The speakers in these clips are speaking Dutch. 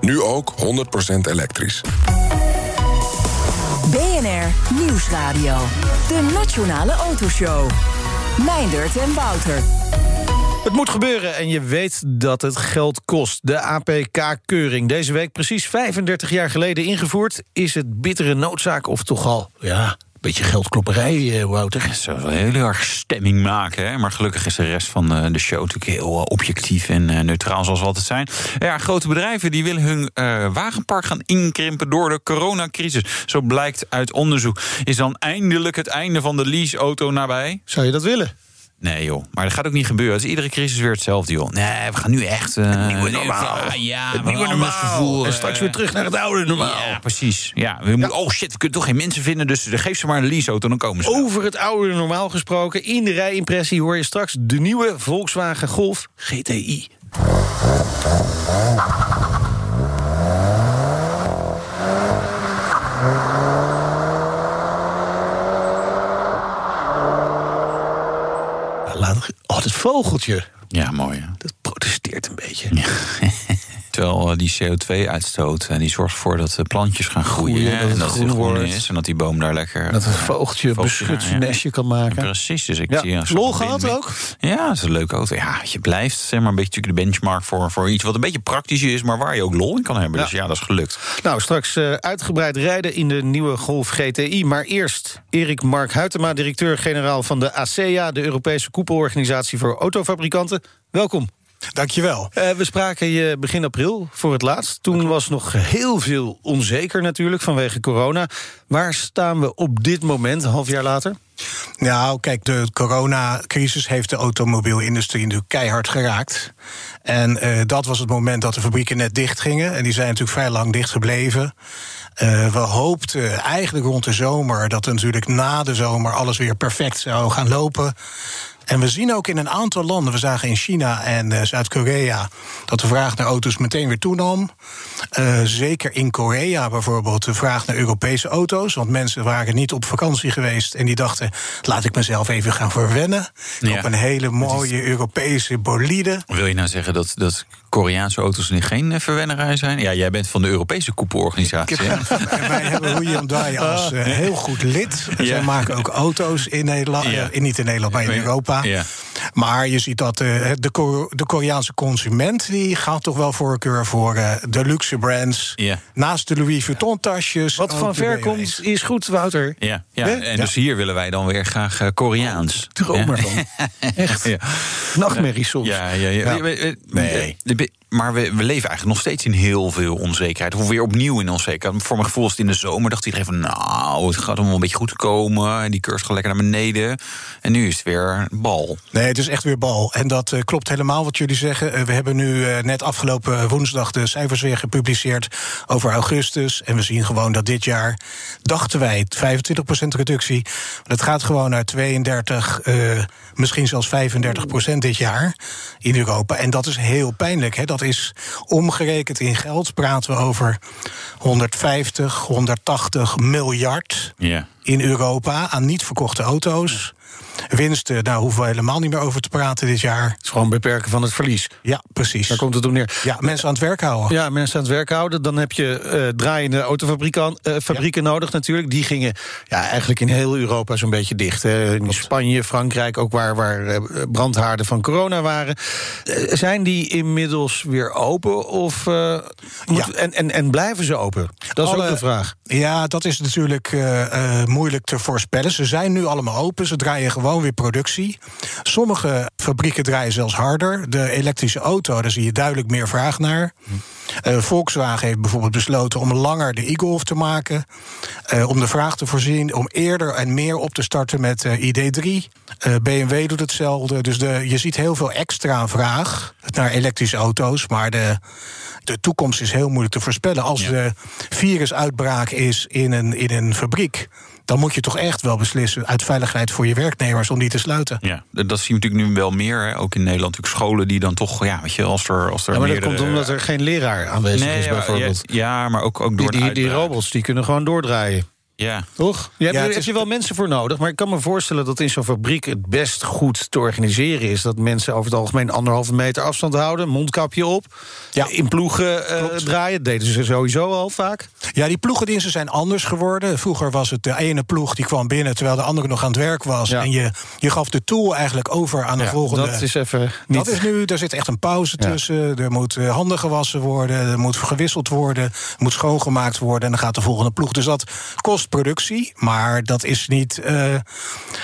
Nu ook 100% elektrisch. BNR Nieuwsradio. De Nationale Autoshow. Meindert en Wouter. Het moet gebeuren en je weet dat het geld kost. De APK-keuring, deze week precies 35 jaar geleden ingevoerd... is het bittere noodzaak of toch al, ja, beetje geldklopperij, eh, Wouter. Het zou wel heel erg stemming maken. Hè? Maar gelukkig is de rest van eh, de show natuurlijk heel eh, objectief en neutraal zoals we altijd zijn. Ja, grote bedrijven die willen hun wagenpark gaan inkrimpen door de coronacrisis. Zo blijkt uit onderzoek. Is dan eindelijk het einde van de leaseauto nabij? Zou je dat willen? Nee, joh. Maar dat gaat ook niet gebeuren. Het is iedere crisis weer hetzelfde, joh. Nee, we gaan nu echt... Uh, het nieuwe normaal. ja, het nieuwe normaal. Vervoer, en straks weer terug naar het oude normaal. Ja, precies. Ja, we moeten, Oh shit, we kunnen toch geen mensen vinden... dus geef ze maar een leaseauto, dan komen ze. Over het oude normaal gesproken. In de rijimpressie hoor je straks de nieuwe Volkswagen Golf GTI. Vogeltje. Ja, mooi. Dat protesteert een beetje. Ja. Terwijl eh, die CO2-uitstoot en die zorgt ervoor dat de plantjes gaan groeien. en dat het groen, is en dat die boom daar lekker. Dat het vogeltje een beschutsnestje kan maken. Precies. Dus ik ja. zie een Lol gehad ook? Ja, dat is een leuke auto. Ja, je blijft zeg maar een beetje de benchmark voor, voor iets wat een beetje praktisch is, maar waar je ook lol in kan hebben. Dus ja, dat is gelukt. Nou, straks uh, uitgebreid rijden in de nieuwe Golf GTI. Maar eerst Erik Mark Huytema, directeur-generaal van de ASEA, de Europese koepelorganisatie voor autofabrikanten. Welkom. Dankjewel. Uh, we spraken je begin april voor het laatst. Toen was nog heel veel onzeker natuurlijk vanwege corona. Waar staan we op dit moment, een half jaar later? Nou, kijk, de coronacrisis heeft de automobielindustrie natuurlijk keihard geraakt. En uh, dat was het moment dat de fabrieken net dicht gingen. En die zijn natuurlijk vrij lang dicht gebleven. Uh, we hoopten eigenlijk rond de zomer dat natuurlijk na de zomer alles weer perfect zou gaan lopen. En we zien ook in een aantal landen, we zagen in China en uh, Zuid-Korea, dat de vraag naar auto's meteen weer toenam. Uh, zeker in Korea bijvoorbeeld, de vraag naar Europese auto's. Want mensen waren niet op vakantie geweest en die dachten: laat ik mezelf even gaan verwennen. Ja. Op een hele mooie Europese bolide. Wil je nou zeggen dat, dat Koreaanse auto's nu geen uh, verwennerij zijn? Ja, jij bent van de Europese koepelorganisatie. en wij hebben Hyundai als uh, heel goed lid. Ja. Zij maken ook auto's in Nederland, ja. uh, niet in Nederland, maar in Europa. Ja. Maar je ziet dat de, de Koreaanse consument... die gaat toch wel voorkeur voor de luxe brands. Naast de Louis Vuitton-tasjes. Wat van ver komt, is goed, Wouter. Ja, ja. en dus hier willen wij dan weer graag Koreaans. Droom maar van. Echt. Nachtmerrie soms. Ja, ja, ja. Nee maar we, we, leven eigenlijk nog steeds in heel veel onzekerheid. Of weer opnieuw in onzekerheid. Voor mijn gevoel was het in de zomer. Dacht iedereen van, nou, het gaat allemaal een beetje goed komen. En die cursus gaat lekker naar beneden. En nu is het weer bal. Nee, het is echt weer bal. En dat uh, klopt helemaal wat jullie zeggen. Uh, we hebben nu uh, net afgelopen woensdag de cijfers weer gepubliceerd over augustus. En we zien gewoon dat dit jaar, dachten wij, 25% reductie. Dat gaat gewoon naar 32, misschien zelfs 35% dit jaar in Europa. En dat is heel pijnlijk. Hè? Dat is omgerekend in geld, praten we over 150, 180 miljard yeah. in Europa aan niet verkochte auto's. Winsten, daar hoeven we helemaal niet meer over te praten dit jaar. Het is gewoon beperken van het verlies. Ja, precies. Daar komt het op neer. Ja, mensen aan het werk houden. Ja, mensen aan het werk houden. Dan heb je uh, draaiende autofabrieken uh, ja. nodig natuurlijk. Die gingen ja, eigenlijk in heel Europa zo'n beetje dicht. Hè. In Spanje, Frankrijk, ook waar, waar brandhaarden van corona waren. zijn die inmiddels weer open? Of, moet, ja. en, en, en blijven ze open? Dat is Alle, ook de vraag. Ja, dat is natuurlijk moeilijk te voorspellen. Ze zijn nu allemaal open. Ze draaien gewoon weer productie. Sommige fabrieken draaien zelfs harder. De elektrische auto, daar zie je duidelijk meer vraag naar. Uh, Volkswagen heeft bijvoorbeeld besloten om langer de e-Golf te maken. Uh, om de vraag te voorzien om eerder en meer op te starten met uh, ID3. BMW doet hetzelfde. Dus de, je ziet heel veel extra vraag naar elektrische auto's. Maar de, de toekomst is heel moeilijk te voorspellen. Als ja. de virusuitbraak is in een, in een fabriek dan moet je toch echt wel beslissen uit veiligheid voor je werknemers om die te sluiten. Ja, dat zien we natuurlijk nu wel meer. Hè. Ook in Nederland natuurlijk scholen die dan toch, ja, weet je, als er, als er ja, maar meerdere... dat komt omdat er geen leraar aanwezig nee, is, bijvoorbeeld. Ja, ja, maar ook, ook door die, die, die robots die kunnen gewoon doordraaien. Ja. Toch? Je hebt, Ja, er heb is- je wel mensen voor nodig. Maar ik kan me voorstellen dat in zo'n fabriek het best goed te organiseren is. Dat mensen over het algemeen anderhalve meter afstand houden. Mondkapje op. Ja. In ploegen eh, draaien. Deden ze sowieso al vaak. Ja, die ploegendiensten zijn anders geworden. Vroeger was het de ene ploeg die kwam binnen terwijl de andere nog aan het werk was. Ja. En je, je gaf de tool eigenlijk over aan de Ja, volgende. dat is even niet... Dat is nu, daar zit echt een pauze tussen. Er moet eh, handen gewassen worden, er moet gewisseld worden, er moet schoongemaakt worden en dan gaat de volgende ploeg. Dus dat kost productie, maar dat is niet, eh,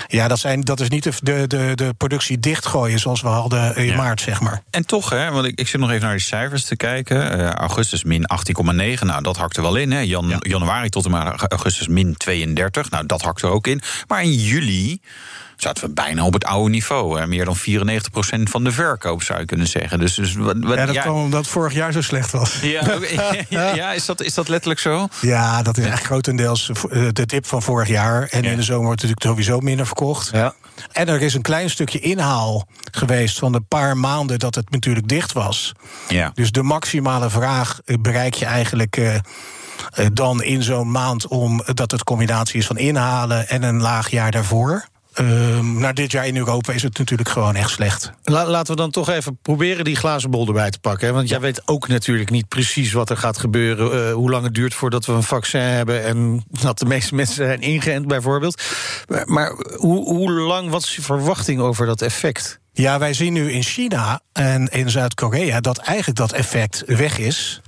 ja, dat zijn, dat is niet de, de, de, de productie dichtgooien zoals we hadden in Ja. maart, zeg maar. En toch, hè, want ik, ik zit nog even naar die cijfers te kijken. Eh, augustus min 18,9, nou dat hakt er wel in. Hè. Jan, Januari tot en met augustus min 32, nou dat hakt er ook in. Maar in juli zaten we bijna op het oude niveau. Hè. Meer dan 94% van de verkoop zou je kunnen zeggen. Dus, dus wat, wat, Ja, dat ja, kwam omdat vorig jaar zo slecht was. ja, ja, is, dat, is dat letterlijk zo? Ja, dat is echt grotendeels eh, de tip van vorig jaar. En Ja. in de zomer wordt het natuurlijk sowieso minder verkocht. Ja. En er is een klein stukje inhaal geweest van de paar maanden dat het natuurlijk dicht was. Ja. Dus de maximale vraag eh, bereik je eigenlijk eh, eh, dan in zo'n maand om dat het combinatie is van inhalen en een laag jaar daarvoor. Ehm naar dit jaar in Europa is het natuurlijk gewoon echt slecht. La- laten we dan toch even proberen die glazen bol erbij te pakken. Hè? Want jij weet ook natuurlijk niet precies wat er gaat gebeuren. eh, hoe lang het duurt voordat we een vaccin hebben. En dat de meeste mensen zijn ingeënt, bijvoorbeeld. Maar, maar hoe, hoe lang, wat is je verwachting over dat effect? Ja, wij zien nu in China en in Zuid-Korea dat eigenlijk dat effect weg is.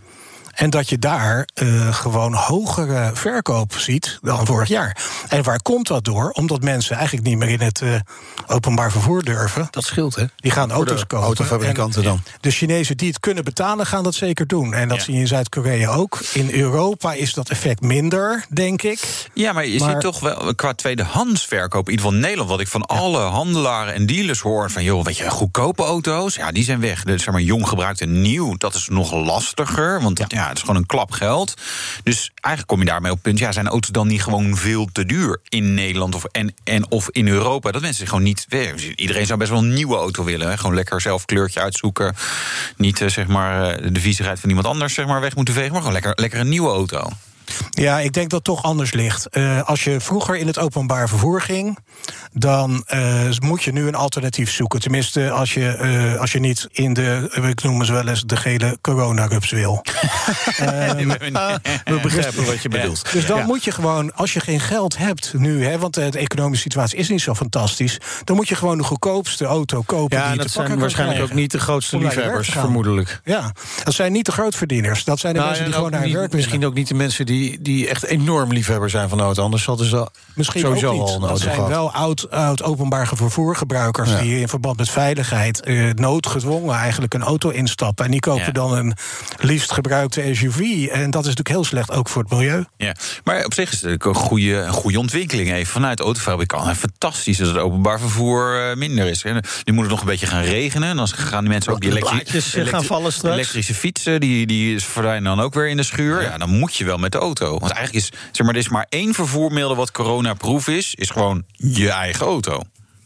En dat je daar eh, gewoon hogere verkoop ziet dan vorig jaar. En waar komt dat door? Omdat mensen eigenlijk niet meer in het eh, openbaar vervoer durven. Dat scheelt, hè? Die gaan Voor auto's de kopen. autofabrikanten dan. De Chinezen die het kunnen betalen, gaan dat zeker doen. En dat Ja. zie je in Zuid-Korea ook. In Europa is dat effect minder, denk ik. Ja, maar je Maar- ziet toch wel qua tweedehandsverkoop, in ieder geval in Nederland, wat ik van alle handelaren en dealers hoor: van joh, weet je, goedkope auto's, ja, die zijn weg. Dus zeg maar jong gebruikt en nieuw, dat is nog lastiger, want ja. Het is gewoon een klap geld. Dus eigenlijk kom je daarmee op het punt: ja, zijn auto's dan niet gewoon veel te duur in Nederland of, en, en of in Europa? Dat mensen zich gewoon niet. Iedereen zou best wel een nieuwe auto willen. Hè? Gewoon lekker zelf kleurtje uitzoeken. Niet eh, zeg maar eh, de viezigheid van iemand anders zeg maar, weg moeten vegen, maar gewoon lekker, lekker een nieuwe auto. Ja, ik denk dat het toch anders ligt. Eh, als je vroeger in het openbaar vervoer ging, dan eh, moet je nu een alternatief zoeken. Tenminste, als je, eh, als je niet in de, ik noem ze wel eens de gele coronarups wil. We begrijpen wat je bedoelt. Dus dan Ja. moet je gewoon, als je geen geld hebt nu, hè, want de economische situatie is niet zo fantastisch, dan moet je gewoon de goedkoopste auto kopen. Ja, die en dat zijn waarschijnlijk ook niet de grootste liefhebbers, vermoedelijk. Ja, dat zijn niet de grootverdieners. Dat zijn de Nou, mensen die gewoon naar hun werk willen. Misschien ook niet de mensen die, die echt enorm liefhebber zijn van auto. Anders hadden ze Misschien sowieso ook niet. al een dat zijn gehad. wel oud, oud openbaar vervoergebruikers Ja. die in verband met veiligheid eh, noodgedwongen eigenlijk een auto instappen. En die kopen Ja. dan een liefst gebruikte SUV. En dat is natuurlijk heel slecht ook voor het milieu. Ja, maar op zich is het een goede, een goede ontwikkeling even vanuit de autofabrikant. En Fantastisch dat het openbaar vervoer eh, minder is. En Nu moet het nog een beetje gaan regenen. En dan gaan die mensen ook die De elektri- blaadjes, elektri- gaan vallen straks. elektrische fietsen, die, die verdwijnen dan ook weer in de schuur. Ja. dan moet je wel met de auto. Want eigenlijk is, zeg maar, er is maar één vervoermiddel wat coronaproof is, is gewoon je eigen auto.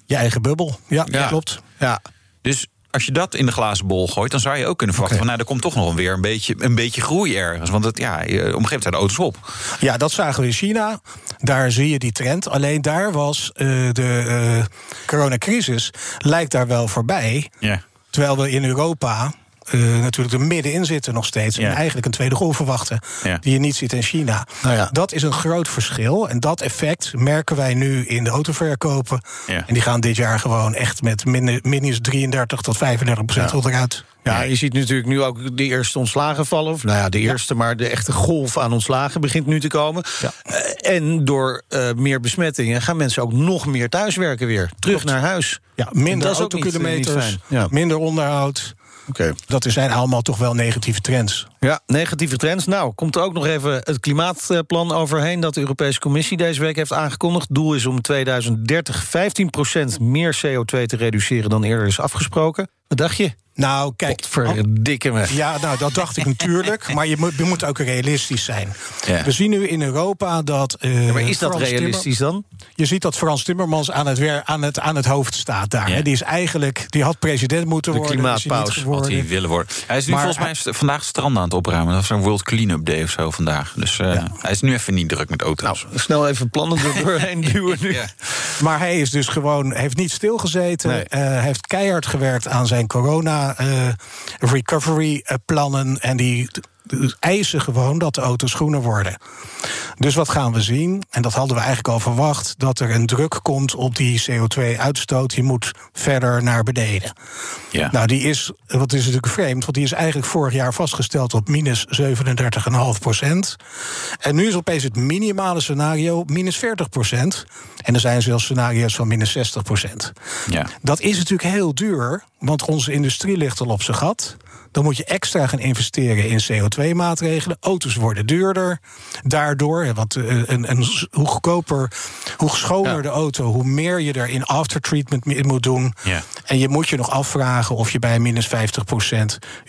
Je eigen bubbel. Ja, Ja. klopt. Ja. Dus als je dat in de glazen bol gooit, dan zou je ook kunnen verwachten... van nou, er komt toch nog weer een beetje, een beetje groei ergens. Want het, ja, op een gegeven moment zijn de auto's op. Ja, dat zagen we in China. Daar zie je die trend. Alleen daar was eh, de eh, coronacrisis lijkt daar wel voorbij. Terwijl we in Europa eh, natuurlijk er middenin zitten nog steeds. Ja. En eigenlijk een tweede golf verwachten. Ja. Die je niet ziet in China. Nou ja. Dat is een groot verschil. En dat effect merken wij nu in de autoverkopen. Ja. En die gaan dit jaar gewoon echt met min- minstens 33 tot 35 procent onderuit. Ja, je ziet natuurlijk nu ook de eerste ontslagen vallen. Of nou ja, de eerste, maar de echte golf aan ontslagen begint nu te komen. Ja. Eh, en door eh, meer besmettingen gaan mensen ook nog meer thuiswerken weer. Terug naar huis. Ja, minder Dat is ook niet- autokilometers, niet minder onderhoud. Oké. Dat zijn allemaal toch wel negatieve trends. Ja, negatieve trends. Nou, komt er ook nog even het klimaatplan overheen... dat de Europese Commissie deze week heeft aangekondigd. Doel is om 2030 15% meer CO2 te reduceren dan eerder is afgesproken. Wat dacht je? Nou, kijk. Verdikke me. Ja, nou, dat dacht ik natuurlijk. Maar je moet, je moet ook realistisch zijn. Ja. We zien nu in Europa dat. eh, Ja, maar is dat Frans realistisch dan? Je ziet dat Frans Timmermans aan het, weer, aan het, aan het hoofd staat daar. Ja. Die is eigenlijk. Die had president moeten De worden. is klimaatpaus. Wat geworden. hij willen worden. Hij is nu Maar volgens mij vandaag stranden aan het opruimen. Dat was een World Cleanup Day of zo vandaag. Dus eh, hij is nu even niet druk met auto's. Nou, snel even plannen er doorheen duwen nu. Ja. Maar hij is dus gewoon, heeft niet stilgezeten. Nee. eh, heeft keihard gewerkt aan zijn corona eh, recovery eh, plannen. En die eisen gewoon dat de auto's groener worden. Dus wat gaan we zien? En dat hadden we eigenlijk al verwacht. Dat er een druk komt op die CO2-uitstoot. Die moet verder naar beneden. Ja. Nou, die is, wat is natuurlijk vreemd, want die is eigenlijk vorig jaar vastgesteld op minus 37,5 procent. En nu is opeens het minimale scenario minus 40 procent. En er zijn zelfs scenario's van minus 60 procent. Ja. Dat is natuurlijk heel duur, want onze industrie ligt al op zijn gat. Dan moet je extra gaan investeren in CO2-maatregelen. Auto's worden duurder. Daardoor, want eh, een, een, hoe goedkoper, hoe schoner Ja. de auto, hoe meer je er in aftertreatment in moet doen. Ja. En je moet je nog afvragen of je bij minus 50%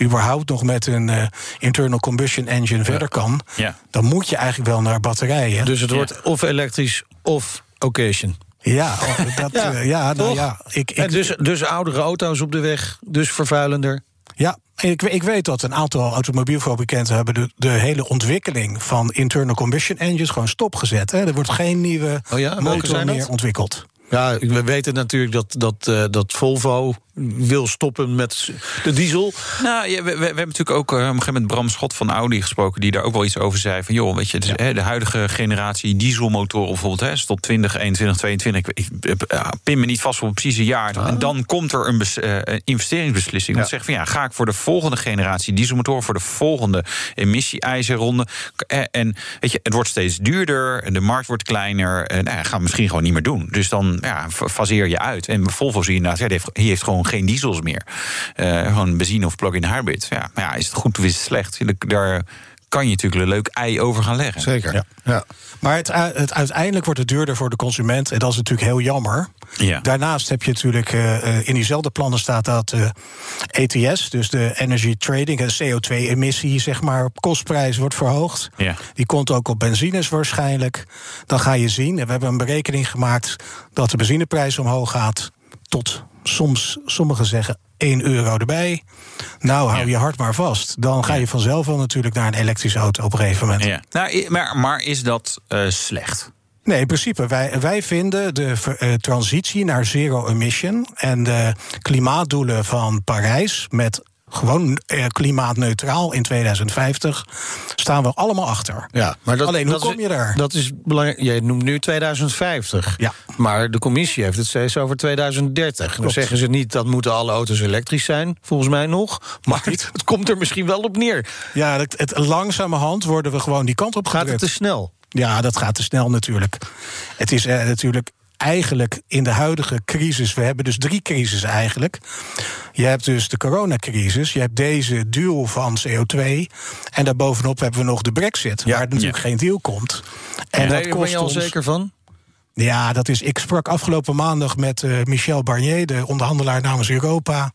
überhaupt nog met een eh, internal combustion engine verder kan. Ja. Dan moet je eigenlijk wel naar batterijen. Dus het wordt of elektrisch of occasion. ja, oh, dat, Ja, ja, ja nou ja. Ik, ik, En dus, dus oudere auto's op de weg, dus vervuilender. Ja, ik, ik weet dat een aantal automobielfabrikanten hebben de, de hele ontwikkeling van internal combustion engines gewoon stopgezet. Hè. Er wordt geen nieuwe Oh ja, motor meer ontwikkeld. Ja, we weten natuurlijk dat, dat, eh, dat Volvo wil stoppen met de diesel. Nou, ja, we, we, we hebben natuurlijk ook eh, op een gegeven moment Bram Schot van Audi gesproken... die daar ook wel iets over zei. Van joh, weet je, is, hè, de huidige generatie dieselmotoren bijvoorbeeld... Hè, tot 20, 21, 22. Ik, ik eh, pin me niet vast op een precieze jaar. En dan komt er een, bes- een investeringsbeslissing. Dat Ja. zegt van ja, ga ik voor de volgende generatie dieselmotoren... voor de volgende emissie-ijzerronde. En weet je, het wordt steeds duurder, en de markt wordt kleiner... en nou, gaan we misschien gewoon niet meer doen. Dus dan ja, fa- faseer je uit. En Volvo zie je inderdaad, ja, die, heeft, heeft gewoon geen diesels meer. Eh, gewoon benzine of plug-in hybrid. Ja, maar ja, is het goed of is het slecht? Daar kan je natuurlijk een leuk ei over gaan leggen. Zeker. Ja. Ja. Maar het, u- het, uiteindelijk wordt het duurder voor de consument. En dat is natuurlijk heel jammer. Ja. Daarnaast heb je natuurlijk eh, eh, in diezelfde plannen staat dat eh, ETS, dus de energy trading, en CO2-emissie, zeg maar, kostprijs wordt verhoogd. Ja. Die komt ook op benzines waarschijnlijk. Dan ga je zien, en we hebben een berekening gemaakt dat de benzineprijs omhoog gaat tot soms, sommigen zeggen 1 euro erbij. Nou, hou Ja. je hart maar vast. Dan ga je vanzelf wel natuurlijk naar een elektrische auto op een gegeven moment. Ja. Nou, maar, maar is dat eh, slecht? Nee, in principe. Wij, wij vinden de eh, transitie naar zero emission en de klimaatdoelen van Parijs met gewoon eh, klimaatneutraal in 2050 staan we allemaal achter. Ja, maar dat, Alleen, hoe dat is- kom je daar? Dat is belangrijk. Je noemt nu 2050. Ja. Maar de commissie heeft het steeds over 2030. Dan zeggen ze niet dat moeten alle auto's elektrisch zijn, volgens mij nog. Maar het, het komt er misschien wel op neer. Ja, het, het, langzamerhand worden we gewoon die kant op Gaat het te snel? Ja, dat gaat te snel natuurlijk. Het is eh, natuurlijk eigenlijk in de huidige crisis. We hebben dus drie crises eigenlijk. Je hebt dus de coronacrisis, je hebt deze duel van CO2. En daarbovenop hebben we nog de brexit, waar natuurlijk geen deal komt. En daar ben je al ons. zeker van? Ja, dat is. Ik sprak afgelopen maandag met eh, Michel Barnier, de onderhandelaar namens Europa.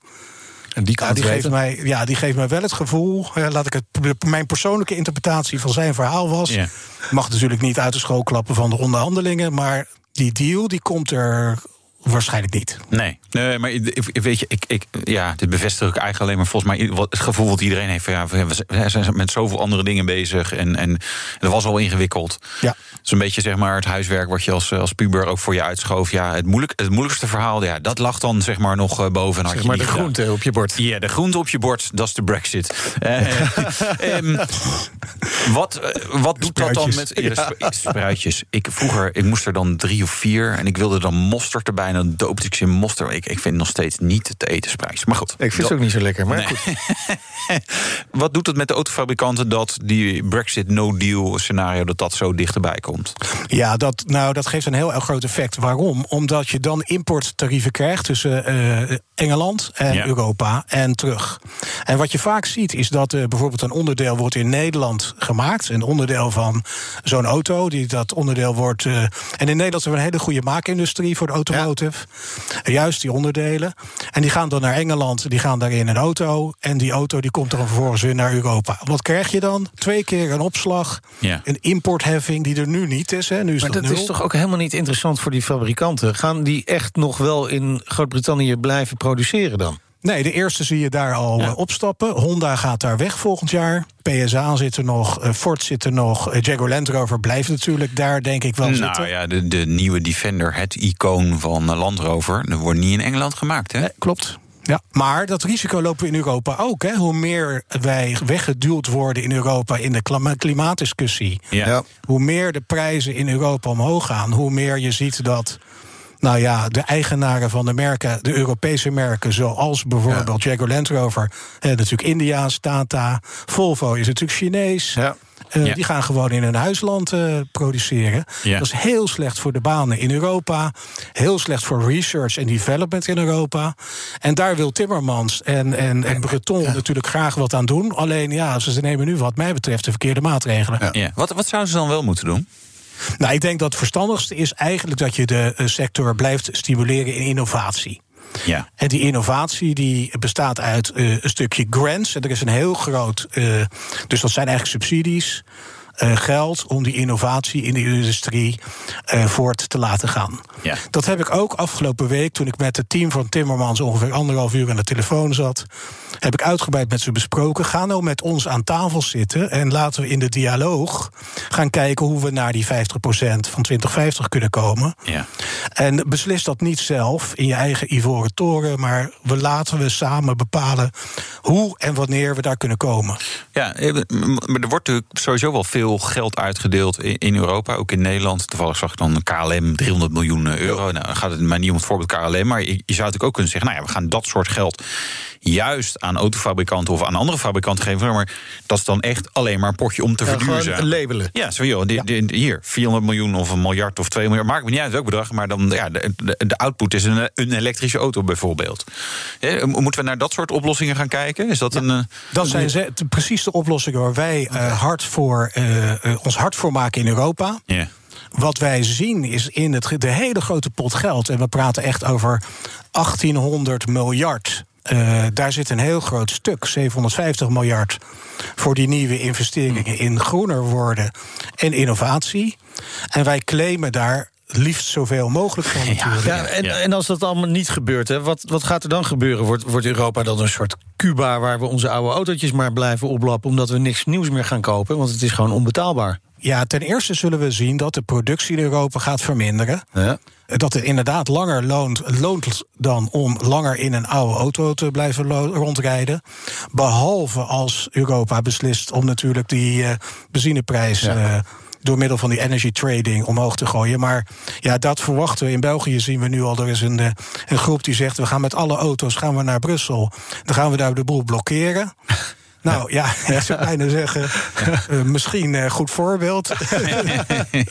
En die kan Ja, die, geeft mij, ja, die geeft mij wel het gevoel. laat ik het. Mijn persoonlijke interpretatie van zijn verhaal was. Ja. Mag natuurlijk niet uit de school klappen van de onderhandelingen. Maar die deal die komt er waarschijnlijk niet. Nee, nee maar weet je, ik, ik, ja, dit bevestig ik eigenlijk alleen maar volgens mij het gevoel wat iedereen heeft van ja, we zijn met zoveel andere dingen bezig en, en dat was al ingewikkeld. Ja. Zo'n beetje zeg maar het huiswerk wat je als, als puber ook voor je uitschoof. Ja, het, moeilijk, het moeilijkste verhaal, ja, dat lag dan zeg maar nog eh, boven. Had Zeg maar de gedaan. groente op je bord. Ja, de groente op je bord, dat is de brexit. Eh, ehm, wat, eh, wat doet dat dan met ja, spruitjes? Ik, vroeger, ik moest er dan drie of vier en ik wilde dan mosterd erbij. Dan doopt ik ze in. Ik, ik vind het nog steeds niet het etensprijs. Maar goed. Ik vind het ook niet zo lekker, maar Nee. goed. Wat doet het met de autofabrikanten dat die Brexit no-deal scenario... dat dat zo dichterbij komt? Ja, dat, nou, dat geeft een heel erg groot effect. Waarom? Omdat je dan importtarieven krijgt tussen eh, Engeland en Ja. Europa en terug. En wat je vaak ziet is dat eh, bijvoorbeeld een onderdeel wordt in Nederland gemaakt. Een onderdeel van zo'n auto. Die, dat onderdeel wordt. eh, en in Nederland hebben we een hele goede maakindustrie voor de automotive. Juist die onderdelen. En die gaan dan naar Engeland, die gaan daar in een auto. En die auto die komt dan vervolgens weer naar Europa. Wat krijg je dan? Twee keer een opslag. Ja. Een importheffing die er nu niet is. Hè. Nu is Maar dat is toch ook helemaal niet interessant voor die fabrikanten? Gaan die echt nog wel in Groot-Brittannië blijven produceren dan? Nee, de eerste zie je daar al eh, opstappen. Honda gaat daar weg volgend jaar. PSA zit er nog, eh, Ford zit er nog. eh, Jaguar Land Rover blijft natuurlijk daar, denk ik wel zitten. Nou ja, de, de nieuwe Defender, het icoon van Land Rover... dat wordt niet in Engeland gemaakt, hè? Nee, klopt. Ja, maar dat risico lopen we in Europa ook. Hè. Hoe meer wij weggeduwd worden in Europa in de klima- klimaatdiscussie, Ja. hoe meer de prijzen in Europa omhoog gaan, hoe meer je ziet dat. Nou ja, de eigenaren van de merken, de Europese merken, zoals bijvoorbeeld Jaguar Land Rover, eh, natuurlijk India's, Tata, Volvo is natuurlijk Chinees. Ja. Eh, Ja. Die gaan gewoon in hun huisland eh, produceren. Ja. Dat is heel slecht voor de banen in Europa. Heel slecht voor research en development in Europa. En daar wil Timmermans en, en, en Breton natuurlijk graag wat aan doen. Alleen ja, ze nemen nu wat mij betreft de verkeerde maatregelen. Ja. Wat, wat zouden ze dan wel moeten doen? Nou, ik denk dat het verstandigste is eigenlijk dat je de eh, sector blijft stimuleren in innovatie. Ja. En die innovatie die bestaat uit eh, een stukje grants. En er is een heel groot. eh, dus dat zijn eigenlijk subsidies. Eh, geld om die innovatie in de industrie eh, voort te laten gaan. Ja. Dat heb ik ook afgelopen week, toen ik met het team van Timmermans ongeveer anderhalf uur aan de telefoon zat, heb ik uitgebreid met ze besproken. Ga nou met ons aan tafel zitten en laten we in de dialoog gaan kijken hoe we naar die 50% van 2050 kunnen komen. Ja. En beslis dat niet zelf in je eigen ivoren toren, maar we laten we samen bepalen hoe en wanneer we daar kunnen komen. Ja, eh, maar er wordt natuurlijk sowieso wel veel geld uitgedeeld in, Europa, ook in Nederland. Toevallig zag ik dan KLM 300 miljoen euro. Nou, dan gaat het maar niet om het voorbeeld KLM, maar je zou natuurlijk ook kunnen zeggen: nou ja, we gaan dat soort geld juist aan autofabrikanten of aan andere fabrikanten geven. Maar dat is dan echt alleen maar een potje om te Ja, verduurzamen. labelen. Ja, zo joh, di- hier 400 miljoen of een miljard of 2 miljard, maakt me niet uit welk bedrag, maar dan ja, de, output is een, een elektrische auto bijvoorbeeld. Ja, moeten we naar dat soort oplossingen gaan kijken? Is dat een eh, Dat zijn ze, precies de oplossingen waar wij eh, hard voor, eh, ons hard voor maken in Europa. ja. Wat wij zien is in het, de hele grote pot geld, en we praten echt over 1800 miljard. Eh, daar zit een heel groot stuk, 750 miljard, voor die nieuwe investeringen in groener worden en innovatie. En wij claimen daar liefst zoveel mogelijk van natuurlijk. Ja, en, en als dat allemaal niet gebeurt, hè, wat, wat gaat er dan gebeuren? Wordt, wordt Europa dan een soort Cuba waar we onze oude autootjes maar blijven oplappen... omdat we niks nieuws meer gaan kopen? Want het is gewoon onbetaalbaar. Ja, ten eerste zullen we zien dat de productie in Europa gaat verminderen. Ja. Dat het inderdaad langer loont, loont dan om langer in een oude auto te blijven rondrijden. Behalve als Europa beslist om natuurlijk die eh, benzineprijs. eh, door middel van die energy trading omhoog te gooien. Maar ja, dat verwachten we. In België zien we nu al, er is een, eh, een groep die zegt... we gaan met alle auto's gaan we naar Brussel. Dan gaan we daar de boel blokkeren. Nou ja, ik zou bijna zeggen, eh, misschien een goed voorbeeld.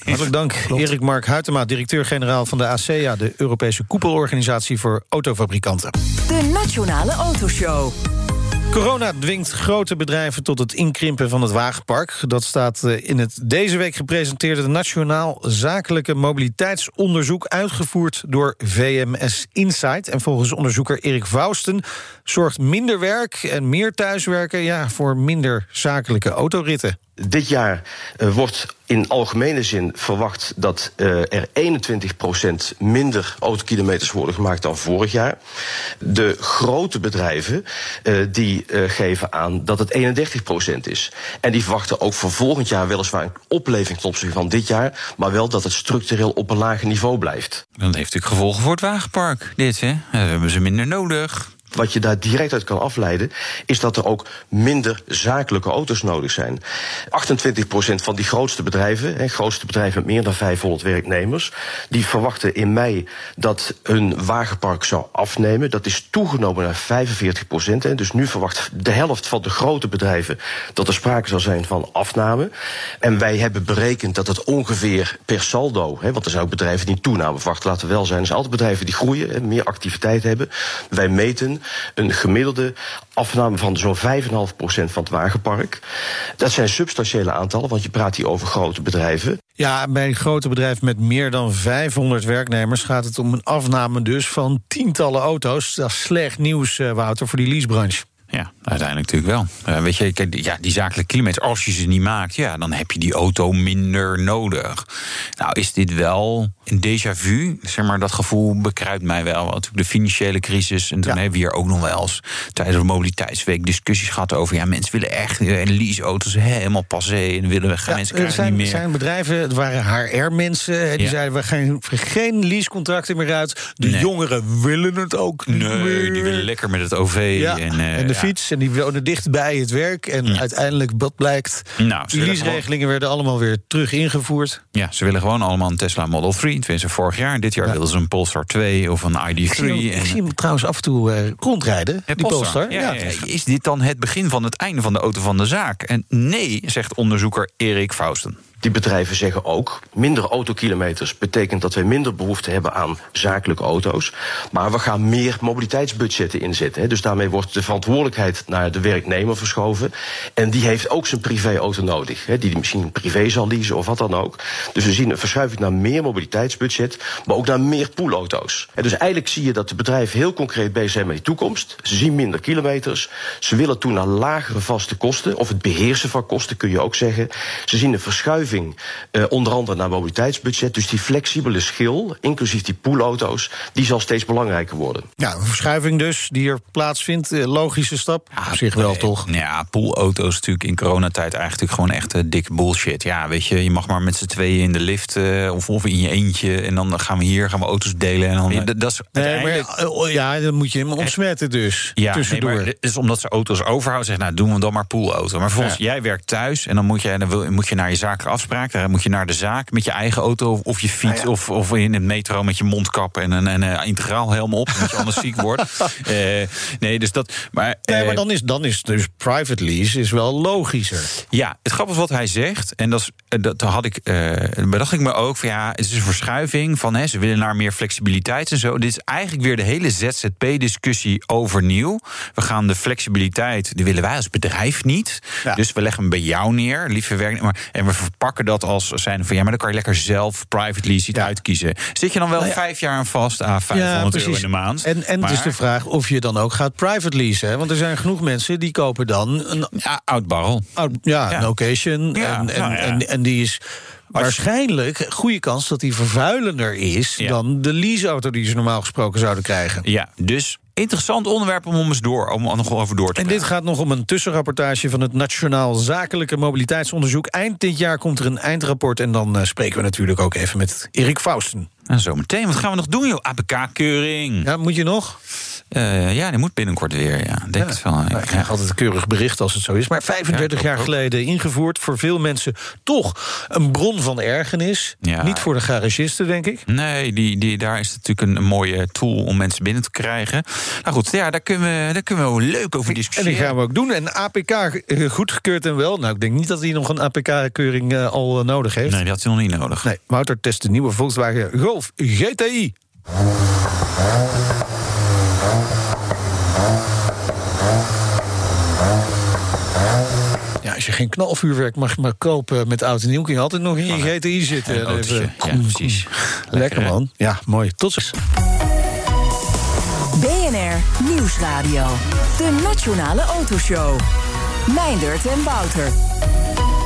Hartelijk dank, Erik Mark Huytema, directeur-generaal van de ASEA... de Europese koepelorganisatie voor autofabrikanten. De Nationale Autoshow. Corona dwingt grote bedrijven tot het inkrimpen van het wagenpark. Dat staat eh, in het deze week gepresenteerde Nationaal Zakelijke Mobiliteitsonderzoek... uitgevoerd door VMS Insight. En volgens onderzoeker Erik Vousten zorgt minder werk en meer thuiswerken... Ja, voor minder zakelijke autoritten. Dit jaar eh, wordt in algemene zin verwacht dat eh, er 21% minder autokilometers worden gemaakt dan vorig jaar. De grote bedrijven eh, die geven aan dat het 31% is. En die verwachten ook voor volgend jaar weliswaar een opleving ten opzichte van dit jaar, maar wel dat het structureel op een lager niveau blijft. Dat heeft natuurlijk gevolgen voor het wagenpark, dit hè. Hebben ze minder nodig. Wat je daar direct uit kan afleiden, is dat er ook minder zakelijke auto's nodig zijn. 28% van die grootste bedrijven, hè, grootste bedrijven met meer dan 500 werknemers, die verwachten in mei dat hun wagenpark zou afnemen. Dat is toegenomen naar 45%. Hè, dus nu verwacht de helft van de grote bedrijven dat er sprake zal zijn van afname. En wij hebben berekend dat het ongeveer per saldo, hè, want er zijn ook bedrijven die toename verwachten, laten we wel zijn. Er zijn altijd bedrijven die groeien en meer activiteit hebben. Wij meten een gemiddelde afname van zo'n 5,5% van het wagenpark. Dat zijn substantiële aantallen, want je praat hier over grote bedrijven. Ja, bij een grote bedrijf met meer dan 500 werknemers gaat het om een afname dus van tientallen auto's. Dat is slecht nieuws, eh, Wouter, voor die leasebranche. Ja, uiteindelijk natuurlijk wel. Uh, weet je, kijk, ja, die zakelijke kilometers, als je ze niet maakt, ja, dan heb je die auto minder nodig. Nou, is dit wel een déjà vu? Zeg maar, dat gevoel bekruipt mij wel. Natuurlijk de financiële crisis. En toen hebben we hier ook nog wel eens tijdens de mobiliteitsweek discussies gehad over. Ja, mensen willen echt uh, leaseauto's helemaal passé. En willen we gaan mensen krijgen zijn, niet meer. zijn bedrijven, het waren HR-mensen, die Ja. zeiden we gaan geen leasecontracten meer uit. De Nee. jongeren willen het ook niet Nee, meer. die willen lekker met het OV. Ja, en, eh, en de ja. Fiets. En die wonen dicht bij het werk. En uiteindelijk, wat blijkt, Nou, die leaseregelingen werden allemaal weer terug ingevoerd. Ja, ze willen gewoon allemaal een Tesla Model 3. Tenminste, vorig jaar. Dit jaar wilden ze een Polestar 2 of een ID3. Ik zie, hem, ik en- zie hem trouwens af en toe eh, rondrijden, die Polestar. Ja. Is dit dan het begin van het einde van de auto van de zaak? En nee, zegt onderzoeker Erik Fausten. Die bedrijven zeggen ook, minder autokilometers betekent dat wij minder behoefte hebben aan zakelijke auto's. Maar we gaan meer mobiliteitsbudgetten inzetten. Dus daarmee wordt de verantwoordelijkheid naar de werknemer verschoven. En die heeft ook zijn privéauto nodig. Hè, die misschien privé zal leasen of wat dan ook. Dus we zien een verschuiving naar meer mobiliteitsbudget, maar ook naar meer poolauto's. Dus eigenlijk zie je dat de bedrijven heel concreet bezig zijn met die toekomst. Ze zien minder kilometers. Ze willen toe naar lagere vaste kosten. Of het beheersen van kosten kun je ook zeggen. Ze zien een verschuiving eh, onder andere naar mobiliteitsbudget. Dus die flexibele schil, inclusief die poolauto's, die zal steeds belangrijker worden. Ja, een verschuiving dus die er plaatsvindt. eh, Logische stap. Op zich wel, nee, toch? Ja, poolauto's natuurlijk in coronatijd eigenlijk gewoon echt eh, dikke bullshit. Ja, weet je, je mag maar met z'n tweeën in de lift eh, of, of in je eentje. En dan gaan we hier, gaan we auto's delen. En dan, eh, dat, dat is Nee, maar eh, ja, dan moet je hem ontsmetten dus. Ja, nee, tussendoor. maar het is omdat ze auto's overhouden. Zeggen, nou, doen we dan maar poolauto. Maar vervolgens, jij werkt thuis en dan moet je, dan wil, moet je naar je zakelijke afspraak. Dan moet je naar de zaak met je eigen auto of, je fiets. Of, of in het metro met je mondkap en een, en een integraal helm op. Omdat je anders ziek wordt. Eh, nee, dus dat. Maar, nee, eh, maar dan is, dan is dus private lease is wel logischer. ja, het grappige wat hij zegt. En dat, is, eh, dat had ik, eh, bedacht ik me ook van ja, het is een verschuiving van hè, ze willen naar meer flexibiliteit en zo. Dit is eigenlijk weer de hele ZZP-discussie overnieuw. We gaan de flexibiliteit, die willen wij als bedrijf niet. Ja. Dus we leggen hem bij jou neer, lieve werknemer. En we verpakken dat als zijn van ja, maar dan kan je lekker zelf private lease uitkiezen. Zit je dan wel Nou ja. vijf jaar aan vast aan 500 euro in de maand? En, en het is Maar- de vraag of je dan ook gaat private leasen. Hè? Want er zijn genoeg mensen die kopen dan een, Ja, oud barrel. oud- ja, een occasion. En, en, nou en, en die is waarschijnlijk goede kans dat die vervuilender is Ja. dan de leaseauto die ze normaal gesproken zouden krijgen. Ja, dus interessant onderwerp om eens door, om nog over door te En praten. dit gaat nog om een tussenrapportage van het Nationaal Zakelijke Mobiliteitsonderzoek. Eind dit jaar komt er een eindrapport en dan eh, spreken we natuurlijk ook even met Erik Fausten. En zometeen, wat gaan we nog doen, joh? APK-keuring. Ja, moet je nog? Ja. ja, die moet binnenkort weer, ja. Denk het wel. Nou, ik krijg altijd een keurig bericht als het zo is. Maar 35 Ja, jaar geleden ingevoerd. Voor veel mensen toch een bron van ergernis. Ja. Niet voor de garagisten, denk ik. Nee, die, die, daar is het natuurlijk een, mooie tool om mensen binnen te krijgen. Nou goed, ja, daar kunnen we, daar kunnen we leuk over En discussiëren. die gaan we ook doen. En APK eh, goedgekeurd en wel. Nou, ik denk niet dat hij nog een APK-keuring eh, al eh, nodig heeft. Nee, die had hij nog niet nodig. Nee, Wouter test de nieuwe Volkswagen Golf GTI. Ja, als je geen knalvuurwerk mag maar kopen met oud en nieuw... kun je altijd nog in je GTI zitten. En even- Ja, precies. Lekker man. Ja, mooi. Tot ziens. BNR Nieuwsradio. De Nationale Autoshow. Meindert en Wouter.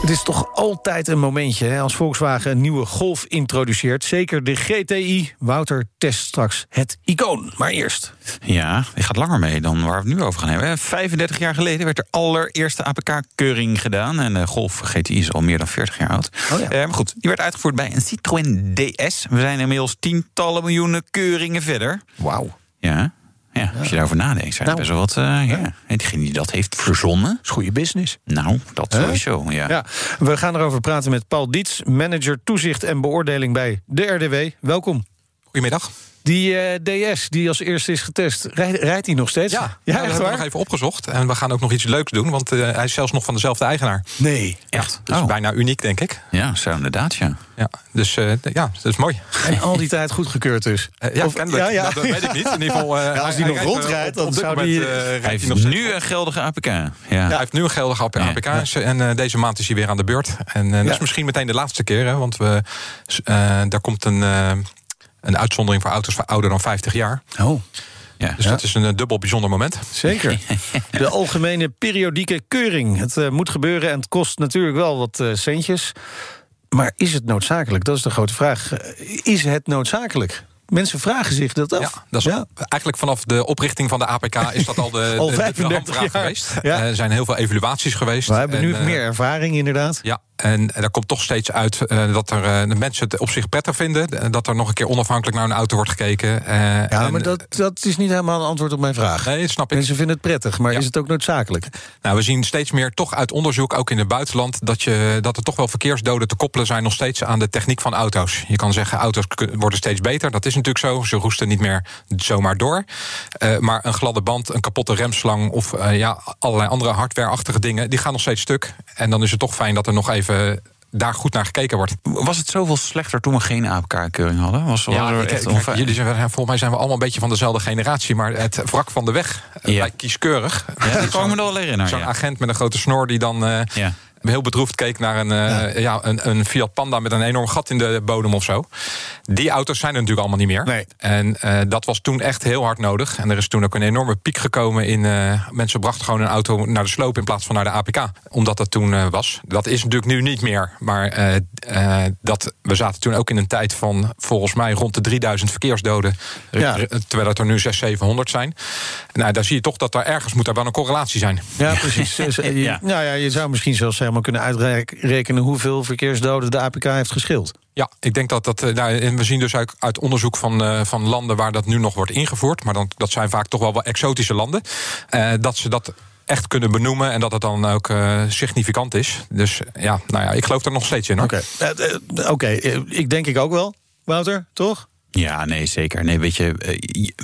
Het is toch altijd een momentje hè, als Volkswagen een nieuwe Golf introduceert. Zeker de GTI. Wouter test straks het icoon. Maar eerst. Ja, die gaat langer mee dan waar we het nu over gaan hebben. 35 jaar geleden werd de allereerste APK-keuring gedaan. En de Golf GTI is al meer dan 40 jaar oud. Oh ja. Eh, maar goed, die werd uitgevoerd bij een Citroën DS. We zijn inmiddels tientallen miljoenen keuringen verder. Wauw. Ja, Ja, als je daarover nadenkt, zijn er Nou. best wel wat. eh, ja. En diegene die dat heeft verzonnen. is goede business. Nou, dat sowieso. Ja. Ja, we gaan erover praten met Paul Diets, manager toezicht en beoordeling bij de RDW. Welkom. Goedemiddag. Die eh, DS die als eerste is getest, rijdt, rijdt hij nog steeds? Ja, ja nou, dat echt hebben we nog even opgezocht. En we gaan ook nog iets leuks doen, want eh, hij is zelfs nog van dezelfde eigenaar. Nee. Echt? Dat is Oh. bijna uniek, denk ik. Ja, zo inderdaad, ja. Ja, dus eh, ja, dat is mooi. En al die tijd goedgekeurd dus. Ja, Of- kennelijk. ja, ja. Nou, dat weet ik niet. In ieder geval, Ja, als hij- nog rijdt, rondrijdt, dan op dit zou moment, die- Hij heeft nog nu een geldige APK. Ja. Ja, hij heeft nu een geldige APK Ja. en eh, deze maand is hij weer aan de beurt. En eh, dat Ja. is misschien meteen de laatste keer, hè, want we, eh, daar komt een, eh, een uitzondering voor auto's van ouder dan 50 jaar. Oh, Ja. Dus dat is een eh, dubbel bijzonder moment. zeker. De algemene periodieke keuring. Het eh, moet gebeuren en het kost natuurlijk wel wat eh, centjes. Maar is het noodzakelijk? Dat is de grote vraag. Is het noodzakelijk? Mensen vragen zich dat af. Ja, dat is eigenlijk vanaf de oprichting van de APK is dat al de, Al de- de, de 35 handvraag jaar. geweest. Ja. Er zijn heel veel evaluaties geweest. We hebben nu En, meer ervaring inderdaad. Ja, en daar komt toch steeds uit eh, dat er, eh, de mensen het op zich prettig vinden. eh, Dat er nog een keer onafhankelijk naar een auto wordt gekeken. Ja, en- maar dat, dat is niet helemaal een antwoord op mijn vraag. Nee, dat snap ik. Mensen vinden het prettig, maar Ja. is het ook noodzakelijk? Nou, we zien steeds meer toch uit onderzoek, ook in het buitenland, dat, je, dat er toch wel verkeersdoden te koppelen zijn nog steeds aan de techniek van auto's. Je kan zeggen, auto's worden steeds beter. Dat is natuurlijk zo. Ze roesten niet meer zomaar door. Maar een gladde band, een kapotte remslang of ja, allerlei andere hardwareachtige dingen, die gaan nog steeds stuk. En dan is het toch fijn dat er nog even daar goed naar gekeken wordt. Was het zoveel slechter toen we geen APK-keuring hadden? Was, was er ik- echt jullie zijn, volgens mij zijn we allemaal een beetje van dezelfde generatie. Maar het wrak van de weg eh, Ja. lijkt kieskeurig. Ja, dat ik me wel herinneren. Zo'n Ja. agent met een grote snor die dan eh, Ja. Heel bedroefd keek naar een, eh, ja. een, een Fiat Panda met een enorm gat in de bodem of zo. Die auto's zijn er natuurlijk allemaal niet meer. Nee. En eh, dat was toen echt heel hard nodig. En er is toen ook een enorme piek gekomen in. eh, mensen brachten gewoon een auto naar de sloop in plaats van naar de APK. Omdat dat toen eh, was. Dat is natuurlijk nu niet meer. Maar eh, eh, dat, we zaten toen ook in een tijd van volgens mij rond de 3000 verkeersdoden. Ja. Terwijl het er nu 600, 700 zijn. Nou, daar zie je toch dat er ergens moet er wel een correlatie zijn. Ja, precies. Je- Ja. Nou ja, je zou misschien zelfs helemaal kunnen uitrekenen hoeveel verkeersdoden de APK heeft geschild. Ja, ik denk dat dat. eh, Nou, en we zien dus uit, uit onderzoek van, eh, van landen waar dat nu nog wordt ingevoerd. Maar dan, dat zijn vaak toch wel wel exotische landen. eh, dat ze dat echt kunnen benoemen en dat het dan ook significant is. Dus ja, nou ja, ik geloof er nog steeds in. Oké, oké, ik denk ik ook wel. Wouter, toch? Ja, nee, zeker. Nee, weet je, eh,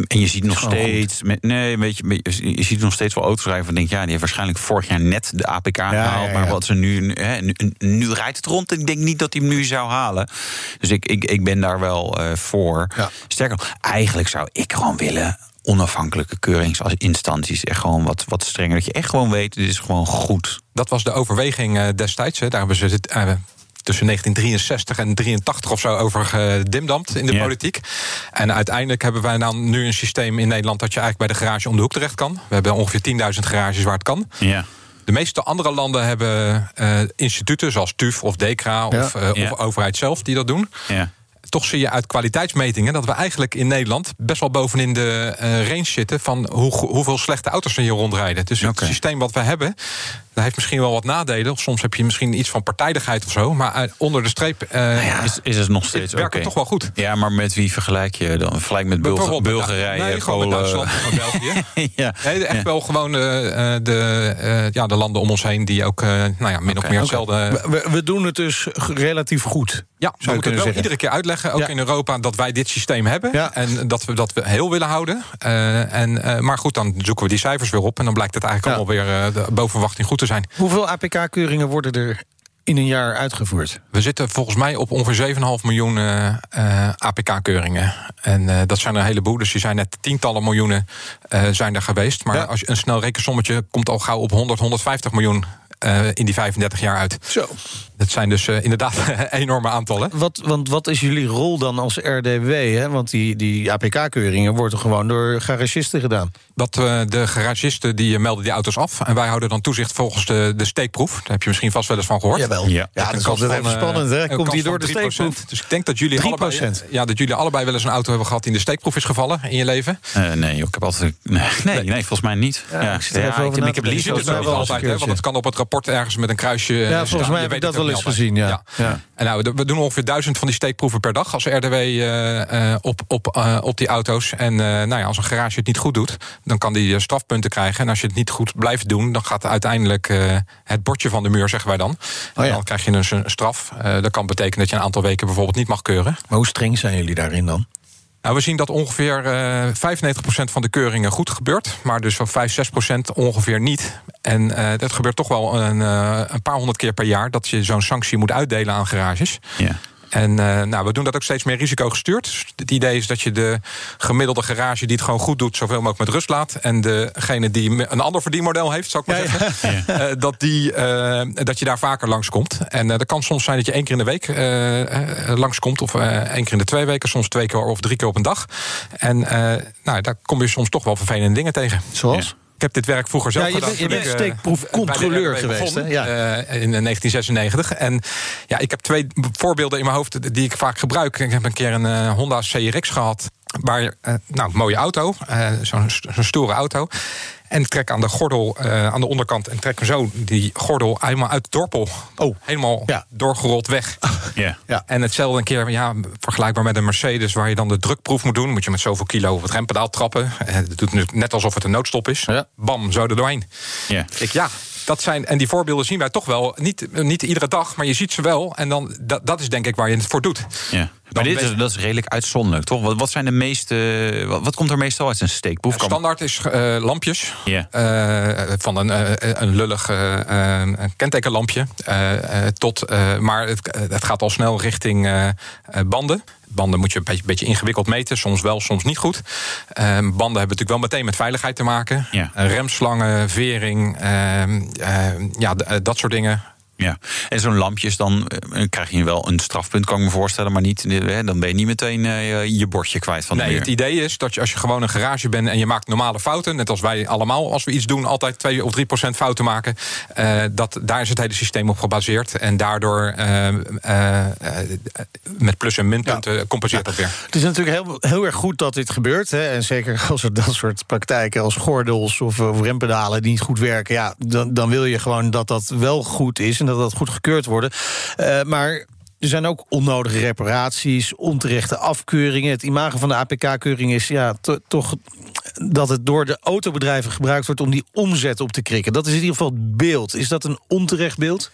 en je ziet nog steeds. met- Nee, weet je, je ziet nog steeds wel auto's rijden van denk ja, die heeft waarschijnlijk vorig jaar net de APK gehaald. ja, Maar ja. wat ze nu, hè, nu, nu rijdt het rond. en Ik denk niet dat hij hem nu zou halen. Dus ik, ik, ik ben daar wel eh, voor. Ja. Sterker, nog, eigenlijk zou ik gewoon willen onafhankelijke keuringsinstanties echt gewoon wat, wat strenger. Dat je echt gewoon weet, dit is gewoon goed. Dat was de overweging eh, destijds. Hè. Daar hebben ze het. Tussen 1963 en 83 of zo over gedimdamd in de politiek. En uiteindelijk hebben wij dan nu een systeem in Nederland dat je eigenlijk bij de garage om de hoek terecht kan. We hebben ongeveer 10.000 garages waar het kan. Ja. De meeste andere landen hebben eh, instituten zoals TUF of DECRA of, eh, Ja. of overheid zelf die dat doen. Ja. Toch zie je uit kwaliteitsmetingen dat we eigenlijk in Nederland best wel bovenin de eh, range zitten van hoe, hoeveel slechte auto's er hier rondrijden. Dus het systeem wat we hebben, dat heeft misschien wel wat nadelen. Of soms heb je misschien iets van partijdigheid of zo. Maar eh, onder de streep eh, Is, is het nog steeds het werkt oké? het toch wel goed. Ja, maar met wie vergelijk je dan? Vergelijk met Bulga- Bulgarije, nee, Polen. Duitsland of België. ja. Nee, echt Ja. wel gewoon eh, de, eh, ja, de landen om ons heen die ook eh, nou ja, min of meer hetzelfde. We, we- we doen het dus relatief goed. Ja, we je moeten wel zeggen. iedere keer uitleggen, ook Ja. in Europa, dat wij dit systeem hebben. Ja. En dat we dat we heel willen houden. Eh, en, eh, maar goed, dan zoeken we die cijfers weer op. En dan blijkt het eigenlijk Ja. allemaal weer de- boven verwachting goed te zijn. Hoeveel APK-keuringen worden er in een jaar uitgevoerd? We zitten volgens mij op ongeveer 7,5 miljoen eh, eh, APK-keuringen. En eh, dat zijn er een heleboel. Dus die zijn net tientallen miljoenen zijn er geweest. Maar Ja. als je een snel rekensommetje komt al gauw op 100, 150 miljoen in die 35 jaar uit. Zo. Dat zijn dus eh, inderdaad enorme aantallen. Wat, want wat is jullie rol dan als RDW? Hè? Want die, die APK-keuringen worden gewoon door garagisten gedaan. Dat eh, de garagisten die eh, melden die auto's af. En wij houden dan toezicht volgens de, de steekproef. Daar heb je misschien vast wel eens van gehoord. Jawel. Ja. Ja, dat is altijd van, even spannend, hè? Komt die door de 3%. steekproef? Dus ik denk dat jullie, 3%. allebei, ja, dat jullie allebei wel eens een auto hebben gehad... die in de steekproef is gevallen in je leven. Eh, nee, ik heb altijd. Nee, nee, nee, volgens mij niet. Ja, ik zit er even over ik, na ik heb liefst Dat wel altijd, hè, want het kan op het rapport ergens met een kruisje Ja, volgens mij heb ik dat wel wel eens gezien, ja. ja. En nou, we doen ongeveer duizend van die steekproeven per dag als RDW uh, op, op, uh, op die auto's. En uh, nou ja, als een garage het niet goed doet, dan kan die strafpunten krijgen. En als je het niet goed blijft doen, dan gaat uiteindelijk het bordje van de muur, zeggen wij dan. Oh ja. dan krijg je dus een straf. dat kan betekenen dat je een aantal weken bijvoorbeeld niet mag keuren. Maar hoe streng zijn jullie daarin dan? Nou, we zien dat ongeveer uh, 95% van de keuringen goed gebeurt. Maar dus van 5, 6% ongeveer niet. En uh, dat gebeurt toch wel een, uh, een paar honderd keer per jaar... dat je zo'n sanctie moet uitdelen aan garages. Ja. En uh, nou, we doen dat ook steeds meer risicogestuurd. Dus het idee is dat je de gemiddelde garage die het gewoon goed doet, zoveel mogelijk met rust laat. En degene die een ander verdienmodel heeft, zou ik maar ja, zeggen, ja. Uh, dat, die, uh, dat je daar vaker langskomt. En dat kan soms zijn dat je één keer in de week langskomt, of één keer in de twee weken, soms twee keer of drie keer op een dag. En nou, daar kom je soms toch wel vervelende dingen tegen. Zoals? Ik heb dit werk vroeger zelf ja, je gedaan. je bent steekproefcontroleur geweest, hè? Ja. Uh, in 1996. En ja, ik heb twee voorbeelden in mijn hoofd die ik vaak gebruik. Ik heb een keer een uh, Honda CRX gehad. Waar, uh, nou, mooie auto, zo'n zo stoere auto. En ik trek aan de gordel uh, aan de onderkant en trek zo die gordel helemaal uit de dorpel. Oh. Helemaal ja. doorgerold weg. Yeah. Ja. En hetzelfde een keer, ja, vergelijkbaar met een Mercedes, waar je dan de drukproef moet doen. Moet je met zoveel kilo op het rempedaal trappen. Het doet net alsof het een noodstop is. Ja. Bam, zo er doorheen. Yeah. Ik, ja, dat zijn, en die voorbeelden zien wij toch wel. Niet, niet iedere dag, maar je ziet ze wel. En dan, dat, dat is denk ik waar je het voor doet. Ja. Maar dit is, dat is redelijk uitzonderlijk, toch? Wat, wat zijn de meeste. Wat, wat, komt er meestal uit een steekproef? Standaard is uh, lampjes. Yeah. Uh, van een, uh, een lullig kentekenlampje. tot, maar het, het, gaat al snel richting banden. Banden moet je een beetje, beetje, ingewikkeld meten. Soms wel, soms niet goed. banden hebben natuurlijk wel meteen met veiligheid te maken. Yeah. remslangen, vering, ja, dat soort dingen. Ja, en zo'n lampjes, dan uh, krijg je wel een strafpunt, kan ik me voorstellen. Maar niet, uh, dan ben je niet meteen uh, je bordje kwijt van de Nee, muur. het idee is dat je, als je gewoon een garage bent en je maakt normale fouten, net als wij allemaal, als we iets doen, altijd 2 of 3 procent fouten maken. dat, daar is het hele systeem op gebaseerd. En daardoor met plus- en minpunten ja. compenseert dat weer. Het is natuurlijk heel, heel erg goed dat dit gebeurt. Hè? En zeker als er dat soort praktijken als gordels of, of rempedalen die niet goed werken, ja, dan, dan wil je gewoon dat dat wel goed is dat dat goed gekeurd worden. Uh, maar er zijn ook onnodige reparaties, onterechte afkeuringen. Het imago van de APK-keuring is ja, to toch dat het door de autobedrijven gebruikt wordt om die omzet op te krikken. Dat is in ieder geval het beeld. Is dat een onterecht beeld?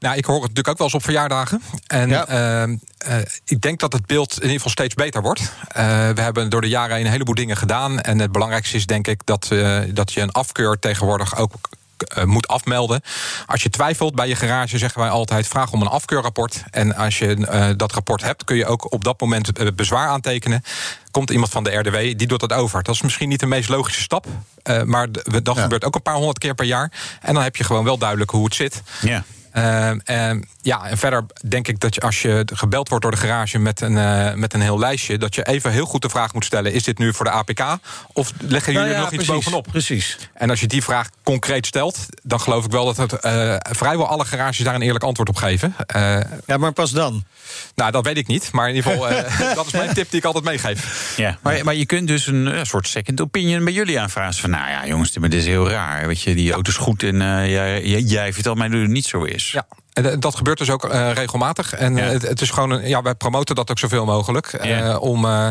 Nou, ik hoor het natuurlijk ook wel eens op verjaardagen. En ja. uh, uh, ik denk dat het beeld in ieder geval steeds beter wordt. Uh, we hebben door de jaren een heleboel dingen gedaan. En het belangrijkste is denk ik dat, dat je een afkeur tegenwoordig ook moet afmelden. Als je twijfelt bij je garage, zeggen wij altijd: vraag om een afkeurrapport. En als je uh, dat rapport hebt, kun je ook op dat moment uh, bezwaar aantekenen. Komt iemand van de RDW, die doet dat over. Dat is misschien niet de meest logische stap. maar dat ja. gebeurt ook een paar honderd keer per jaar. En dan heb je gewoon wel duidelijk hoe het zit. Ja. Uh, uh, ja, en verder denk ik dat je als je gebeld wordt door de garage met een, uh, met een heel lijstje, dat je even heel goed de vraag moet stellen: is dit nu voor de APK? Of leggen jullie nou ja, er nog precies, iets bovenop? Precies. En als je die vraag concreet stelt, dan geloof ik wel dat het vrijwel alle garages daar een eerlijk antwoord op geven. ja, maar pas dan. Nou, dat weet ik niet. Maar in ieder geval, dat is mijn tip die ik altijd meegeef. Ja, maar, maar je kunt dus een, soort second opinion bij jullie aanvragen. Van nou ja, jongens, dit is heel raar. Weet je, die auto is goed en jij, jij vertelt mij dat het niet zo is. Ja. En dat gebeurt dus ook uh, regelmatig. En ja. het, het, is gewoon een, ja, wij promoten dat ook zoveel mogelijk. Ja. Uh, om, uh,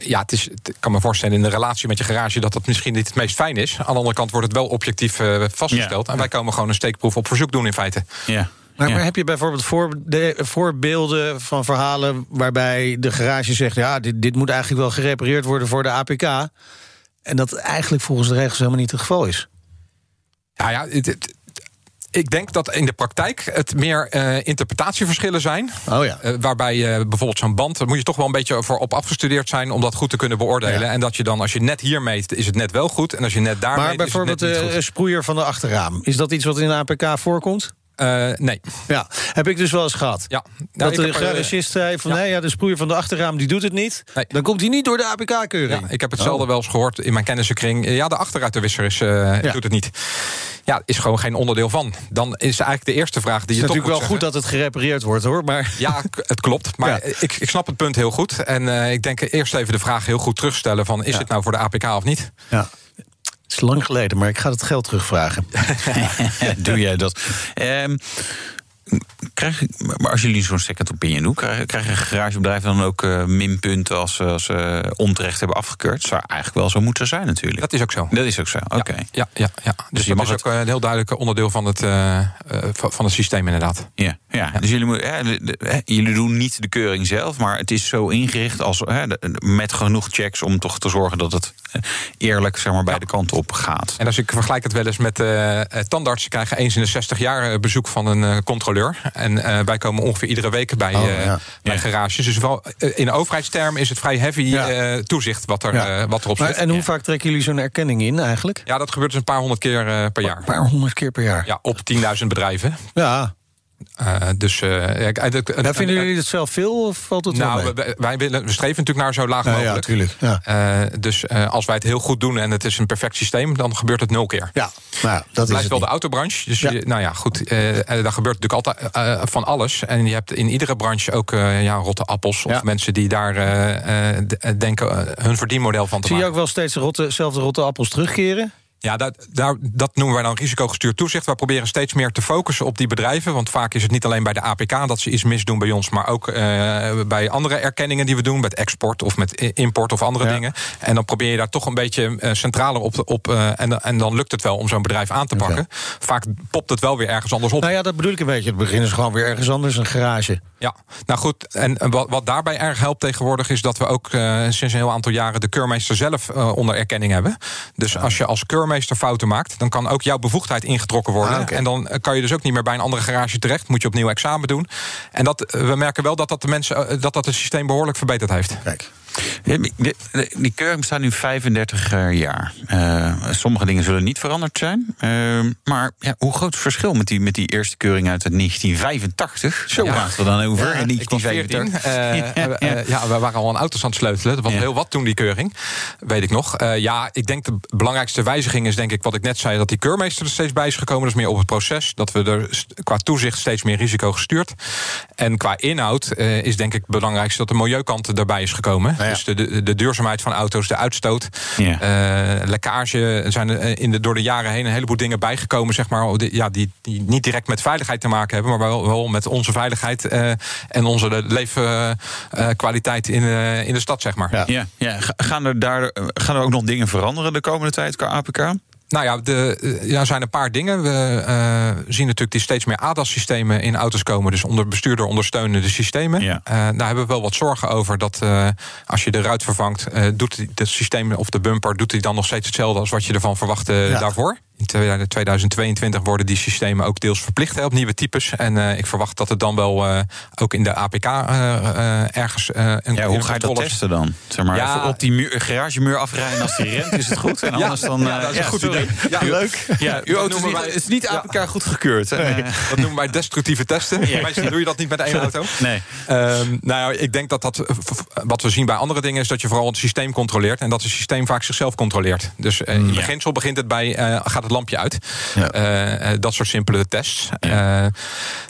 ja, het is, ik kan me voorstellen in de relatie met je garage dat dat misschien niet het meest fijn is. Aan de andere kant wordt het wel objectief vastgesteld. En wij komen gewoon een steekproef op verzoek doen in feite. Ja. Maar, maar, heb je bijvoorbeeld voor, de, voorbeelden van verhalen waarbij de garage zegt: ja, dit, dit moet eigenlijk wel gerepareerd worden voor de APK. En dat eigenlijk volgens de regels helemaal niet het geval is? Ja, ja, het, het, ik denk dat in de praktijk het meer uh, interpretatieverschillen zijn. Oh ja. Uh, waarbij je uh, bijvoorbeeld zo'n band, daar moet je toch wel een beetje voor op afgestudeerd zijn om dat goed te kunnen beoordelen. Ja. En dat je dan, als je net hier meet, is het net wel goed. En als je net daar maar meet, bijvoorbeeld het net de sproeier van de achterraam, is dat iets wat in de APK voorkomt? Uh, nee. Ja, heb ik dus wel eens gehad. Ja. Nou, dat de garagist zei van ja. nee, ja, de sproeier van de achterraam die doet het niet. Nee. Dan komt hij niet door de APK-keuring. Ja, ik heb hetzelfde oh. wel eens gehoord in mijn kennissenkring. Ja, de achteruitwisser is, uh, ja. doet het niet. Ja, is gewoon geen onderdeel van. Dan is eigenlijk de eerste vraag die je Het is natuurlijk wel zeggen. goed dat het gerepareerd wordt, hoor. Maar... Ja, het klopt. Maar ik, ik snap het punt heel goed. En uh, ik denk eerst even de vraag heel goed terugstellen van... is het nou voor de APK of niet? Ja. Het is lang geleden, maar ik ga het geld terugvragen. Doe jij dat? Um, krijg, maar als jullie zo'n second opinion doen, krijgen garagebedrijven dan ook uh, minpunten als, als ze onterecht hebben afgekeurd? Dat zou eigenlijk wel zo moeten zijn, natuurlijk. Dat is ook zo. Dat is ook zo. Oké. Ja, ja, ja, ja, Dus, dus je mag is ook een heel duidelijk onderdeel van het, uh, van het systeem, inderdaad. Ja, ja. ja. dus jullie, jullie doen niet de keuring zelf, maar het is zo ingericht als met genoeg checks om toch te zorgen dat het eerlijk zeg maar, beide kanten op gaat. En als ik vergelijk het wel eens met tandartsen krijgen eens in de 60 jaar bezoek van een uh, En uh, wij komen ongeveer iedere week bij, oh, ja. bij ja. garages. Dus wel, in overheidstermen is het vrij heavy ja. toezicht wat, er, ja. wat erop maar, zit. En hoe vaak trekken jullie zo'n erkenning in eigenlijk? Ja, dat gebeurt dus een paar honderd keer per jaar. Een paar honderd keer per jaar? Ja, op 10.000 bedrijven. Ja, uh, dus, uh, nou, vinden jullie het zelf veel of valt het nou, wel wij, wij, willen, we streven natuurlijk naar zo laag mogelijk. Ja. Ja. Uh, dus als wij het heel goed doen en het is een perfect systeem, dan gebeurt het nul keer. Ja, nou, dat blijft is wel de autobranche. Dus je, nou ja, goed. daar gebeurt natuurlijk altijd van alles. En je hebt in iedere branche ook ja, rotte appels of mensen die daar denken hun verdienmodel van te Zie maken. je ook wel steeds dezelfde rotte appels terugkeren? Ja, dat, dat noemen wij dan risicogestuurd toezicht. We proberen steeds meer te focussen op die bedrijven. Want vaak is het niet alleen bij de APK dat ze iets misdoen bij ons, maar ook uh, bij andere erkenningen die we doen, met export of met import of andere ja. dingen. En dan probeer je daar toch een beetje uh, centraler op. op uh, en, en dan lukt het wel om zo'n bedrijf aan te pakken. Okay. Vaak popt het wel weer ergens anders op. Nou ja, dat bedoel ik een beetje. Het begin is gewoon weer ergens anders, een garage. Ja, nou goed. En wat, wat daarbij erg helpt tegenwoordig is dat we ook sinds een heel aantal jaren de keurmeester zelf onder erkenning hebben. Dus als je als keurmeester fouten maakt, dan kan ook jouw bevoegdheid ingetrokken worden. Ah, okay. En dan kan je dus ook niet meer bij een andere garage terecht. Moet je opnieuw examen doen. En dat, we merken wel dat dat de mensen dat dat het systeem behoorlijk verbeterd heeft. Kijk. Die, keuring bestaat nu 35 jaar. Uh, sommige dingen zullen niet veranderd zijn. Uh, maar ja, hoe groot het verschil met die, met die eerste keuring uit 1985? Zo ja. praten we dan over. Ja, en 1985. Ja, uh, ja, we waren al aan auto's aan het sleutelen. Dat was heel wat toen, die keuring. Weet ik nog. ja, ik denk de belangrijkste wijziging is, denk ik, wat ik net zei, dat die keurmeester er steeds bij is gekomen. Dat is meer op het proces. Dat we er qua toezicht steeds meer risico gestuurd. En qua inhoud is, denk ik, het belangrijkste dat de milieukant erbij is gekomen. Ja. Dus de, de, de, duurzaamheid van auto's, de uitstoot, ja. uh, lekkage. zijn er in de, door de jaren heen een heleboel dingen bijgekomen, zeg maar, die, ja, die, die niet direct met veiligheid te maken hebben, maar wel, wel met onze veiligheid uh, en onze leefkwaliteit in, uh, in de stad, zeg maar. Ja. Ja, ja. Gaan, er daar, gaan er ook nog dingen veranderen de komende tijd qua APK? Nou ja, de, ja, zijn een paar dingen. We uh, zien natuurlijk die steeds meer ADAS-systemen in auto's komen. Dus onder bestuurder ondersteunende systemen. Ja. Uh, daar hebben we wel wat zorgen over. Dat uh, als je de ruit vervangt, doet het systeem of de bumper... doet hij dan nog steeds hetzelfde als wat je ervan verwachtte ja. daarvoor. In 2022 worden die systemen ook deels verplicht hè, op nieuwe types. En ik verwacht dat het dan wel ook in de APK ergens een Ja, hoe ga je dat testen dan? Zeg maar, ja, op die muur, garagemuur afrijden als die rent, is het goed? En anders dan... ja, dat is een goed idee. Ja, leuk. Ja, uw auto is niet, wij, is niet APK ja. goedgekeurd. Nee. dat noemen wij destructieve testen. Ja. Doe je dat niet met één auto. Nee. Um, nou ja, ik denk dat dat... Wat we zien bij andere dingen is dat je vooral het systeem controleert. En dat het systeem vaak zichzelf controleert. Dus in mm, beginsel begint het bij... gaat het lampje uit. Ja. Uh, dat soort simpele tests. Ja. Uh,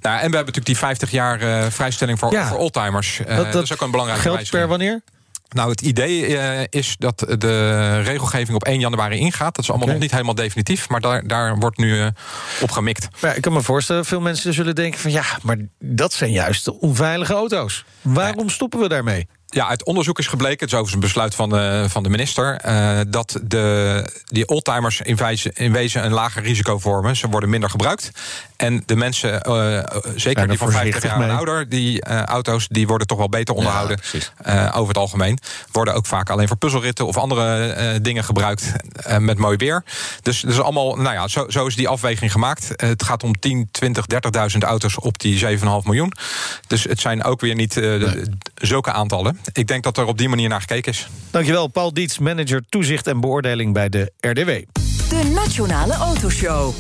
nou, en we hebben natuurlijk die 50 jaar uh, vrijstelling voor, ja. voor oldtimers. Dat, dat, dat, is ook een belangrijke Geldt per wanneer? Nou, het idee uh, is dat de regelgeving op 1 januari ingaat. Dat is allemaal okay. nog niet helemaal definitief, maar daar, daar wordt nu uh, op gemikt. Ja, ik kan me voorstellen, veel mensen zullen denken van... ja, maar dat zijn juist de onveilige auto's. Waarom stoppen we daarmee? Ja, uit onderzoek is gebleken, het is overigens een besluit van de, van de minister... Uh, dat de, die oldtimers in wezen, in wezen een lager risico vormen. Ze worden minder gebruikt. En de mensen, uh, zeker die van 50 jaar en ouder... die uh, auto's, die worden toch wel beter onderhouden ja, over het algemeen. Worden ook vaak alleen voor puzzelritten of andere dingen gebruikt met mooi weer. Dus, dus allemaal, nou ja, zo, zo is die afweging gemaakt. het gaat om 10, 20, 30.000 auto's op die 7,5 miljoen. Dus het zijn ook weer niet nee. zulke aantallen ik denk dat er op die manier naar gekeken is. Dankjewel, Paul Diets, manager toezicht en beoordeling bij de RDW. De Nationale Autoshow.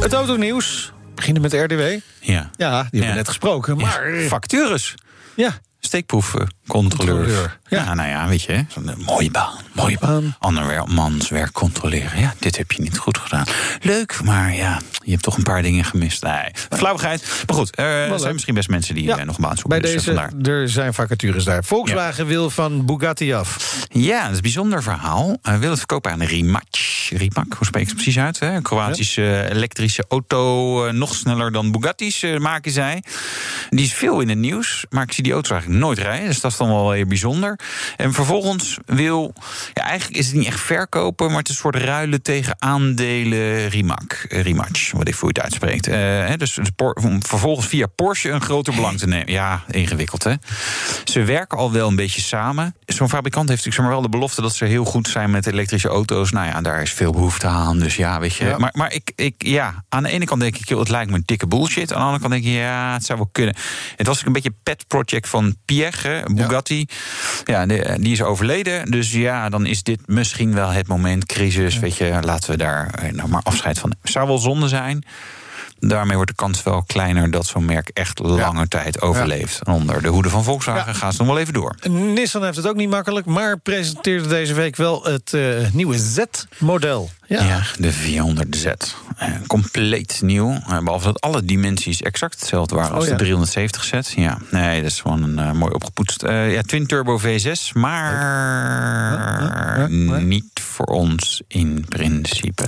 Het autonieuws. Beginnen met RDW. Ja. Ja, die hebben we net gesproken. Maar ja. vacatures. Ja. Steekproefcontroleur. Controleur, Ja. nou ja, weet je, eh, mooie baan. Mooie baan. Andermans werk controleren. Ja, dit heb je niet goed gedaan. Leuk, maar ja, je hebt toch een paar dingen gemist. Nee, flauwigheid. Maar goed, er zijn misschien best mensen die Ja, eh, nog een baan zoeken. Bij dus, eh, deze, vandaar. er zijn vacatures daar. Volkswagen wil van Bugatti af. Ja, dat is een bijzonder verhaal. Hij wil het verkopen aan Rimac. Rimac, hoe spreek ik het precies uit? Hè? Een Kroatische elektrische auto. nog sneller dan Bugatti's maken zij. Die is veel in het nieuws, maar ik zie die auto's eigenlijk nooit rijden. Dus dat is dan wel weer bijzonder. En vervolgens wil... Ja, eigenlijk is het niet echt verkopen, maar het is een soort ruilen tegen aandelen Rimac. Eh, Rimac, wat ik voor het uitspreekt. Eh, dus dus om vervolgens via Porsche een groter belang te nemen. Ja, ingewikkeld hè. Ze werken al wel een beetje samen. Zo'n fabrikant heeft natuurlijk zeg maar, wel de belofte dat ze heel goed zijn met elektrische auto's. Nou ja, daar is veel behoefte aan. Dus ja, weet je. Ja. Maar, maar ik, ik, ja, aan de ene kant denk ik, joh, het lijkt me een dikke bullshit. Aan de andere kant denk ik, ja, het zou wel kunnen. Het was ook een beetje een pet project van Pierre, Bugatti. Ja, die is overleden. Dus ja, dan is dit misschien wel het moment, crisis. Weet je, laten we daar eh, nou maar afscheid van. Zou wel zonde zijn. Daarmee wordt de kans wel kleiner dat zo'n merk echt lange tijd overleeft. Onder de hoede van Volkswagen gaan ze nog wel even door. Nissan heeft het ook niet makkelijk, maar presenteerde deze week wel het eh, nieuwe Z-model. Ja. Ja. de 400Z. Eh, compleet nieuw. Eh, behalve dat alle dimensies exact hetzelfde waren als Oh, ja. de 370Z. Ja, nee, dat is gewoon een mooi opgepoetst. ja, Twin Turbo V6, maar niet voor ons in principe.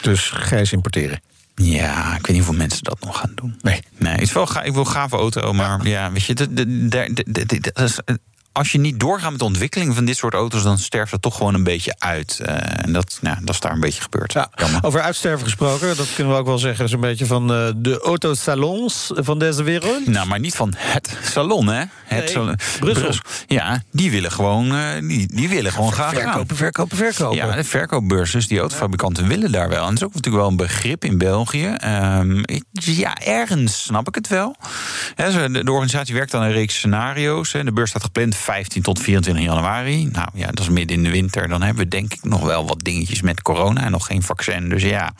Dus gijs importeren. Ja, ik weet niet hoeveel mensen dat nog gaan doen. Nee. Nee, het is wel ga, ik wil een gave auto, maar ja, weet je, dat is, als je niet doorgaat met de ontwikkeling van dit soort auto's, dan sterft het toch gewoon een beetje uit. Eh, en dat, nou, dat is daar een beetje gebeurd. Ja, Jammer. over uitsterven gesproken, dat kunnen we ook wel zeggen. Dat is een beetje van eh, de autosalons van deze wereld. Nou, maar niet van het salon, hè? Het Nee, salon. Brussel. Ja, die willen gewoon, eh, die, die willen gewoon graag gaan. Verkopen, verkopen, verkopen. Ja, de verkoopbeurses, die autofabrikanten willen daar wel. En dat is ook natuurlijk wel een begrip in België. Ehm, ik- ja, ergens snap ik het wel. De, de organisatie werkt aan een reeks scenario's. Hè. De beurs staat gepland 15 tot 24 januari. Nou ja, dat is midden in de winter. Dan hebben we denk ik nog wel wat dingetjes met corona en nog geen vaccin. Dus ja,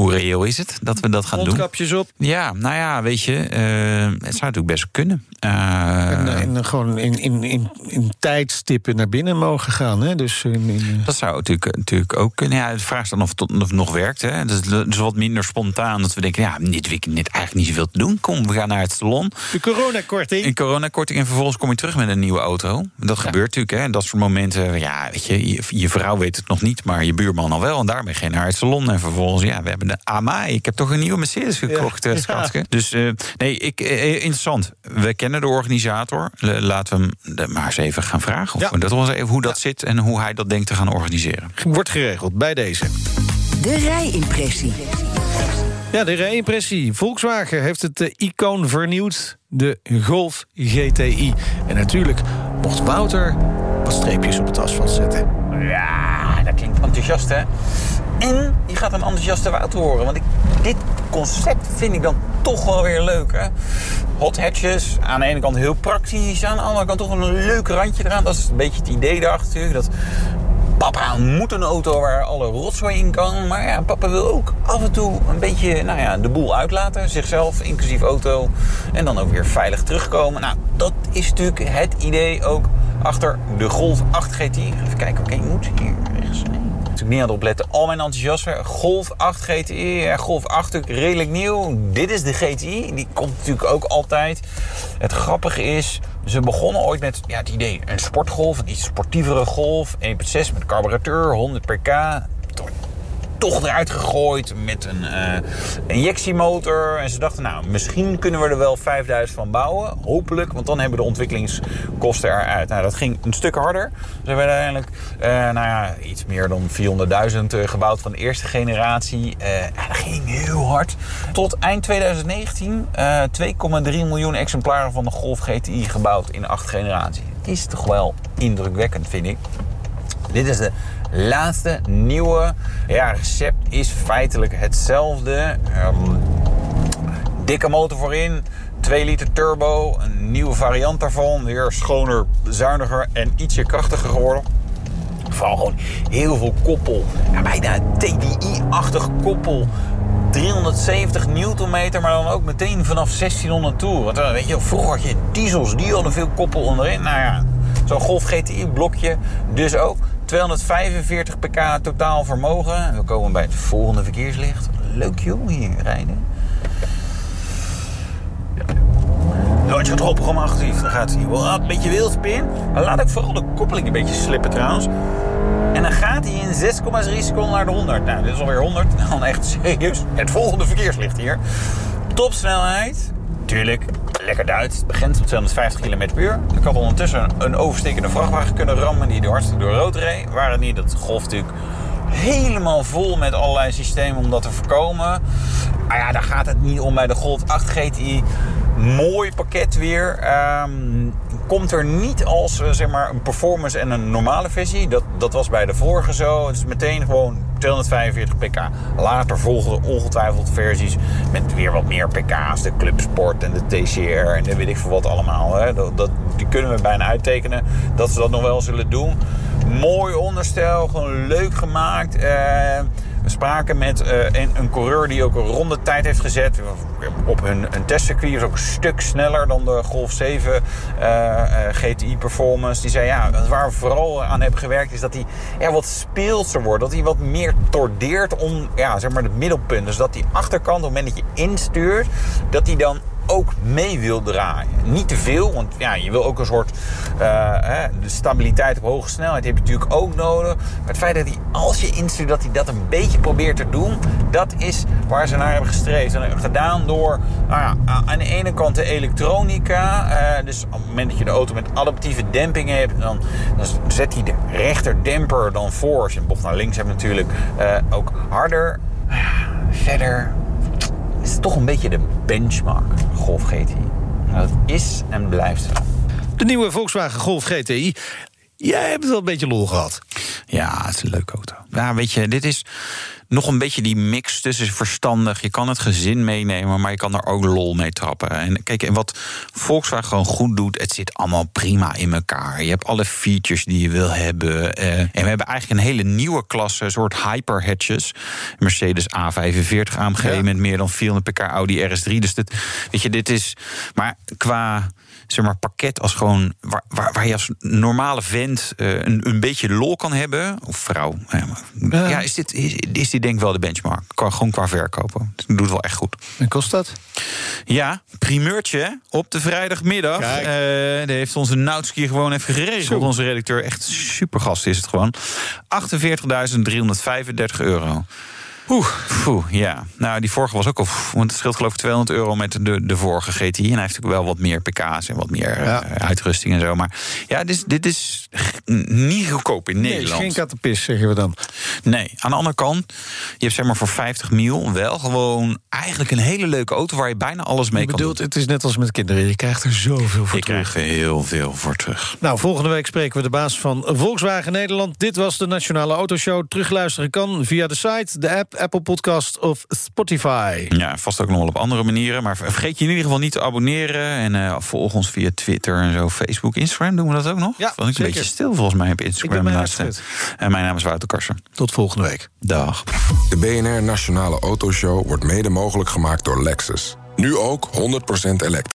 hoe reëel is het dat we dat gaan doen? Mondkapjes op. Ja, nou ja, weet je, eh, het zou natuurlijk best kunnen. Eh, En, eh, en gewoon in, in, in, in tijdstippen naar binnen mogen gaan. Hè? Dus in, Dat zou natuurlijk, natuurlijk ook kunnen. Ja, de vraag is dan of het, of het nog werkt. Hè. Dus, dus wat minder spontaan. Dat we denken, ja, dit weekend net eigenlijk niet zoveel te doen. Kom, we gaan naar het salon. de coronakorting. In coronakorting en vervolgens kom je terug met een nieuwe auto. Dat gebeurt natuurlijk. Hè. En dat soort momenten, ja, weet je, je, je vrouw weet het nog niet, maar je buurman al wel. En daarmee je naar het salon. En vervolgens, ja, we hebben de Amai. Ik heb toch een nieuwe Mercedes gekocht, Ja. eh, schatje. Dus eh, nee, ik, eh, interessant. We kennen de organisator. Laten we hem de- maar eens even gaan vragen. Of Ja. dat was even hoe dat zit en hoe hij dat denkt te gaan organiseren. Wordt geregeld bij deze. De rijimpressie. Ja, de rijimpressie. Volkswagen heeft het icoon vernieuwd. De Golf GTI. En natuurlijk mocht Wouter wat streepjes op het asfalt zetten. Ja, dat klinkt enthousiast, hè? En je gaat een enthousiaste Wouter horen. Want ik, dit concept vind ik dan toch wel weer leuk, hè? Hot hatches, aan de ene kant heel praktisch. Aan de andere kant toch een leuk randje eraan. Dat is een beetje het idee daarachter. Dat papa moet een auto waar alle rotzooi in kan. Maar ja, papa wil ook af en toe een beetje nou ja, de boel uitlaten. Zichzelf, inclusief auto. En dan ook weer veilig terugkomen. Nou, dat is natuurlijk het idee ook achter de Golf 8 GTI. Even kijken, oké, ik moet hier rechts. Natuurlijk niet aan opletten. Al mijn enthousiasme. Golf 8 GTI. Ja, Golf 8 natuurlijk redelijk nieuw. Dit is de GTI. Die komt natuurlijk ook altijd. Het grappige is, ze begonnen ooit met ja, het idee een sportgolf. Een iets sportievere golf. 1.6 met carburateur, 100 pk. Toch- eruit gegooid met een eh, injectiemotor. En ze dachten, nou, misschien kunnen we er wel 5000 van bouwen. Hopelijk, want dan hebben de ontwikkelingskosten eruit. Nou, dat ging een stuk harder. Ze hebben uiteindelijk, eh, nou ja, iets meer dan 400.000 eh, gebouwd van de eerste generatie. Dat ging heel hard. Tot eind 2019 eh 2,3 miljoen exemplaren van de Golf GTI gebouwd in acht generaties. Het is toch wel indrukwekkend, vind ik. Dit is de laatste nieuwe. Ja, recept is feitelijk hetzelfde. Ehm, dikke motor voorin, 2 liter turbo, een nieuwe variant daarvan. Weer schoner, zuiniger en ietsje krachtiger geworden. Vooral gewoon heel veel koppel. Ja, bijna TDI-achtig koppel. 370 newtonmeter, maar dan ook meteen vanaf 1600 toeren. Want eh, weet je, vroeger had je diesels, die hadden veel koppel onderin. Nou ja, zo'n Golf GTI blokje dus ook. 245 pk totaal vermogen. We komen bij het volgende verkeerslicht. Leuk joh, hier rijden. Als je het rolprogramma actief, dan gaat hij wel een beetje wildspin. Maar laat ik vooral de koppeling een beetje slippen trouwens. En dan gaat hij in 6,3 seconden naar de 100. Nou, dit is alweer 100. Dan echt serieus. Het volgende verkeerslicht hier. Topsnelheid. Tuurlijk, lekker Duits. Begint op 250 km per uur. Ik had ondertussen een overstekende vrachtwagen kunnen rammen die door hartstikke door rood reed. Waar het niet dat golf natuurlijk helemaal vol met allerlei systemen om dat te voorkomen. Maar ja, daar gaat het niet om bij de Golf 8 GTI. Mooi pakket weer. Ehm, komt er niet als eh, zeg maar, een performance en een normale versie. Dat, dat was bij de vorige zo. Het is meteen gewoon 245 pk. Later volgden ongetwijfeld versies met weer wat meer pk's. De Club Sport en de TCR en de weet ik veel wat allemaal. Hè. Dat, dat, die kunnen we bijna uittekenen dat ze dat nog wel zullen doen. Mooi onderstel, gewoon leuk gemaakt. Eh, spraken met uh, een, een, coureur die ook een ronde tijd heeft gezet. Op hun een testcircuit is ook een stuk sneller dan de Golf 7 uh, uh, GTI Performance. Die zei ja, waar we vooral aan hebben gewerkt is dat hij er wat speelser wordt. Dat hij wat meer tordeert om ja, zeg maar het middelpunt. Dus dat die achterkant, op het moment dat je instuurt, dat hij dan ook mee wil draaien. Niet te veel, want ja, je wil ook een soort hè, de stabiliteit op hoge snelheid heb je natuurlijk ook nodig. Maar het feit dat hij, als je instuurt, dat hij dat een beetje probeert te doen, dat is waar ze naar hebben gestreefd. En gedaan door nou ja, aan de ene kant de elektronica. Uh, dus op het moment dat je de auto met adaptieve demping hebt, dan, dan zet hij de rechterdemper dan voor. Als je bocht naar links hebt natuurlijk, uh, ook harder. verder is toch een beetje de benchmark Golf GTI. Nou, dat is en blijft zo. De nieuwe Volkswagen Golf GTI. Jij hebt wel een beetje lol gehad. Ja, het is een leuke auto. Ja, weet je, dit is nog een beetje die mix tussen verstandig. Je kan het gezin meenemen, maar je kan er ook lol mee trappen. En kijk, en wat Volkswagen gewoon goed doet, het zit allemaal prima in elkaar. Je hebt alle features die je wil hebben. Uh, en we hebben eigenlijk een hele nieuwe klasse, een soort hyperhatches. Mercedes A45 AMG ja. met meer dan 400 pk Audi RS3. Dus dit, weet je, dit is. Maar qua zeg maar, pakket als gewoon waar, waar, waar je als normale vent uh, een, een beetje lol kan hebben, of vrouw. Ja, ja is, dit, is, is dit denk ik wel de benchmark. Qua, gewoon qua verkopen. Het doet wel echt goed. En kost dat? Ja, primeurtje op de vrijdagmiddag. Uh, die heeft onze Noutski gewoon even geregeld. Zo. Onze redacteur, echt super gast is het gewoon. 48.335 euro. Oeh, Oeh, ja. Nou, die vorige was ook al. Want het scheelt geloof ik 200 euro met de, de vorige GTI. En hij heeft natuurlijk wel wat meer pk's en wat meer ja. uh, uitrusting en zo. Maar ja, dit is, dit is niet goedkoop in nee, Nederland. Geen kattenpis, zeggen we dan. Nee, aan de andere kant, je hebt zeg maar voor 50 mil wel gewoon eigenlijk een hele leuke auto waar je bijna alles mee je kan bedoelt, doen. Het is net als met kinderen, je krijgt er zoveel voor je terug. krijgt er heel veel voor terug. Nou, volgende week spreken we de baas van Volkswagen Nederland. Dit was de Nationale Autoshow. Terugluisteren kan via de site, de app, Apple Podcast of Spotify. Ja, vast ook nog wel op andere manieren. Maar vergeet je in ieder geval niet te abonneren. En uh, volg ons via Twitter en zo, Facebook, Instagram. Doen we dat ook nog? Ja, Want ik een beetje stil volgens mij op Instagram. Ik laatste. En mijn naam is Wouter Karsen. Tot volgende week. Dag. De BNR Nationale Autoshow wordt mede mogelijk gemaakt door Lexus. Nu ook 100% elektrisch.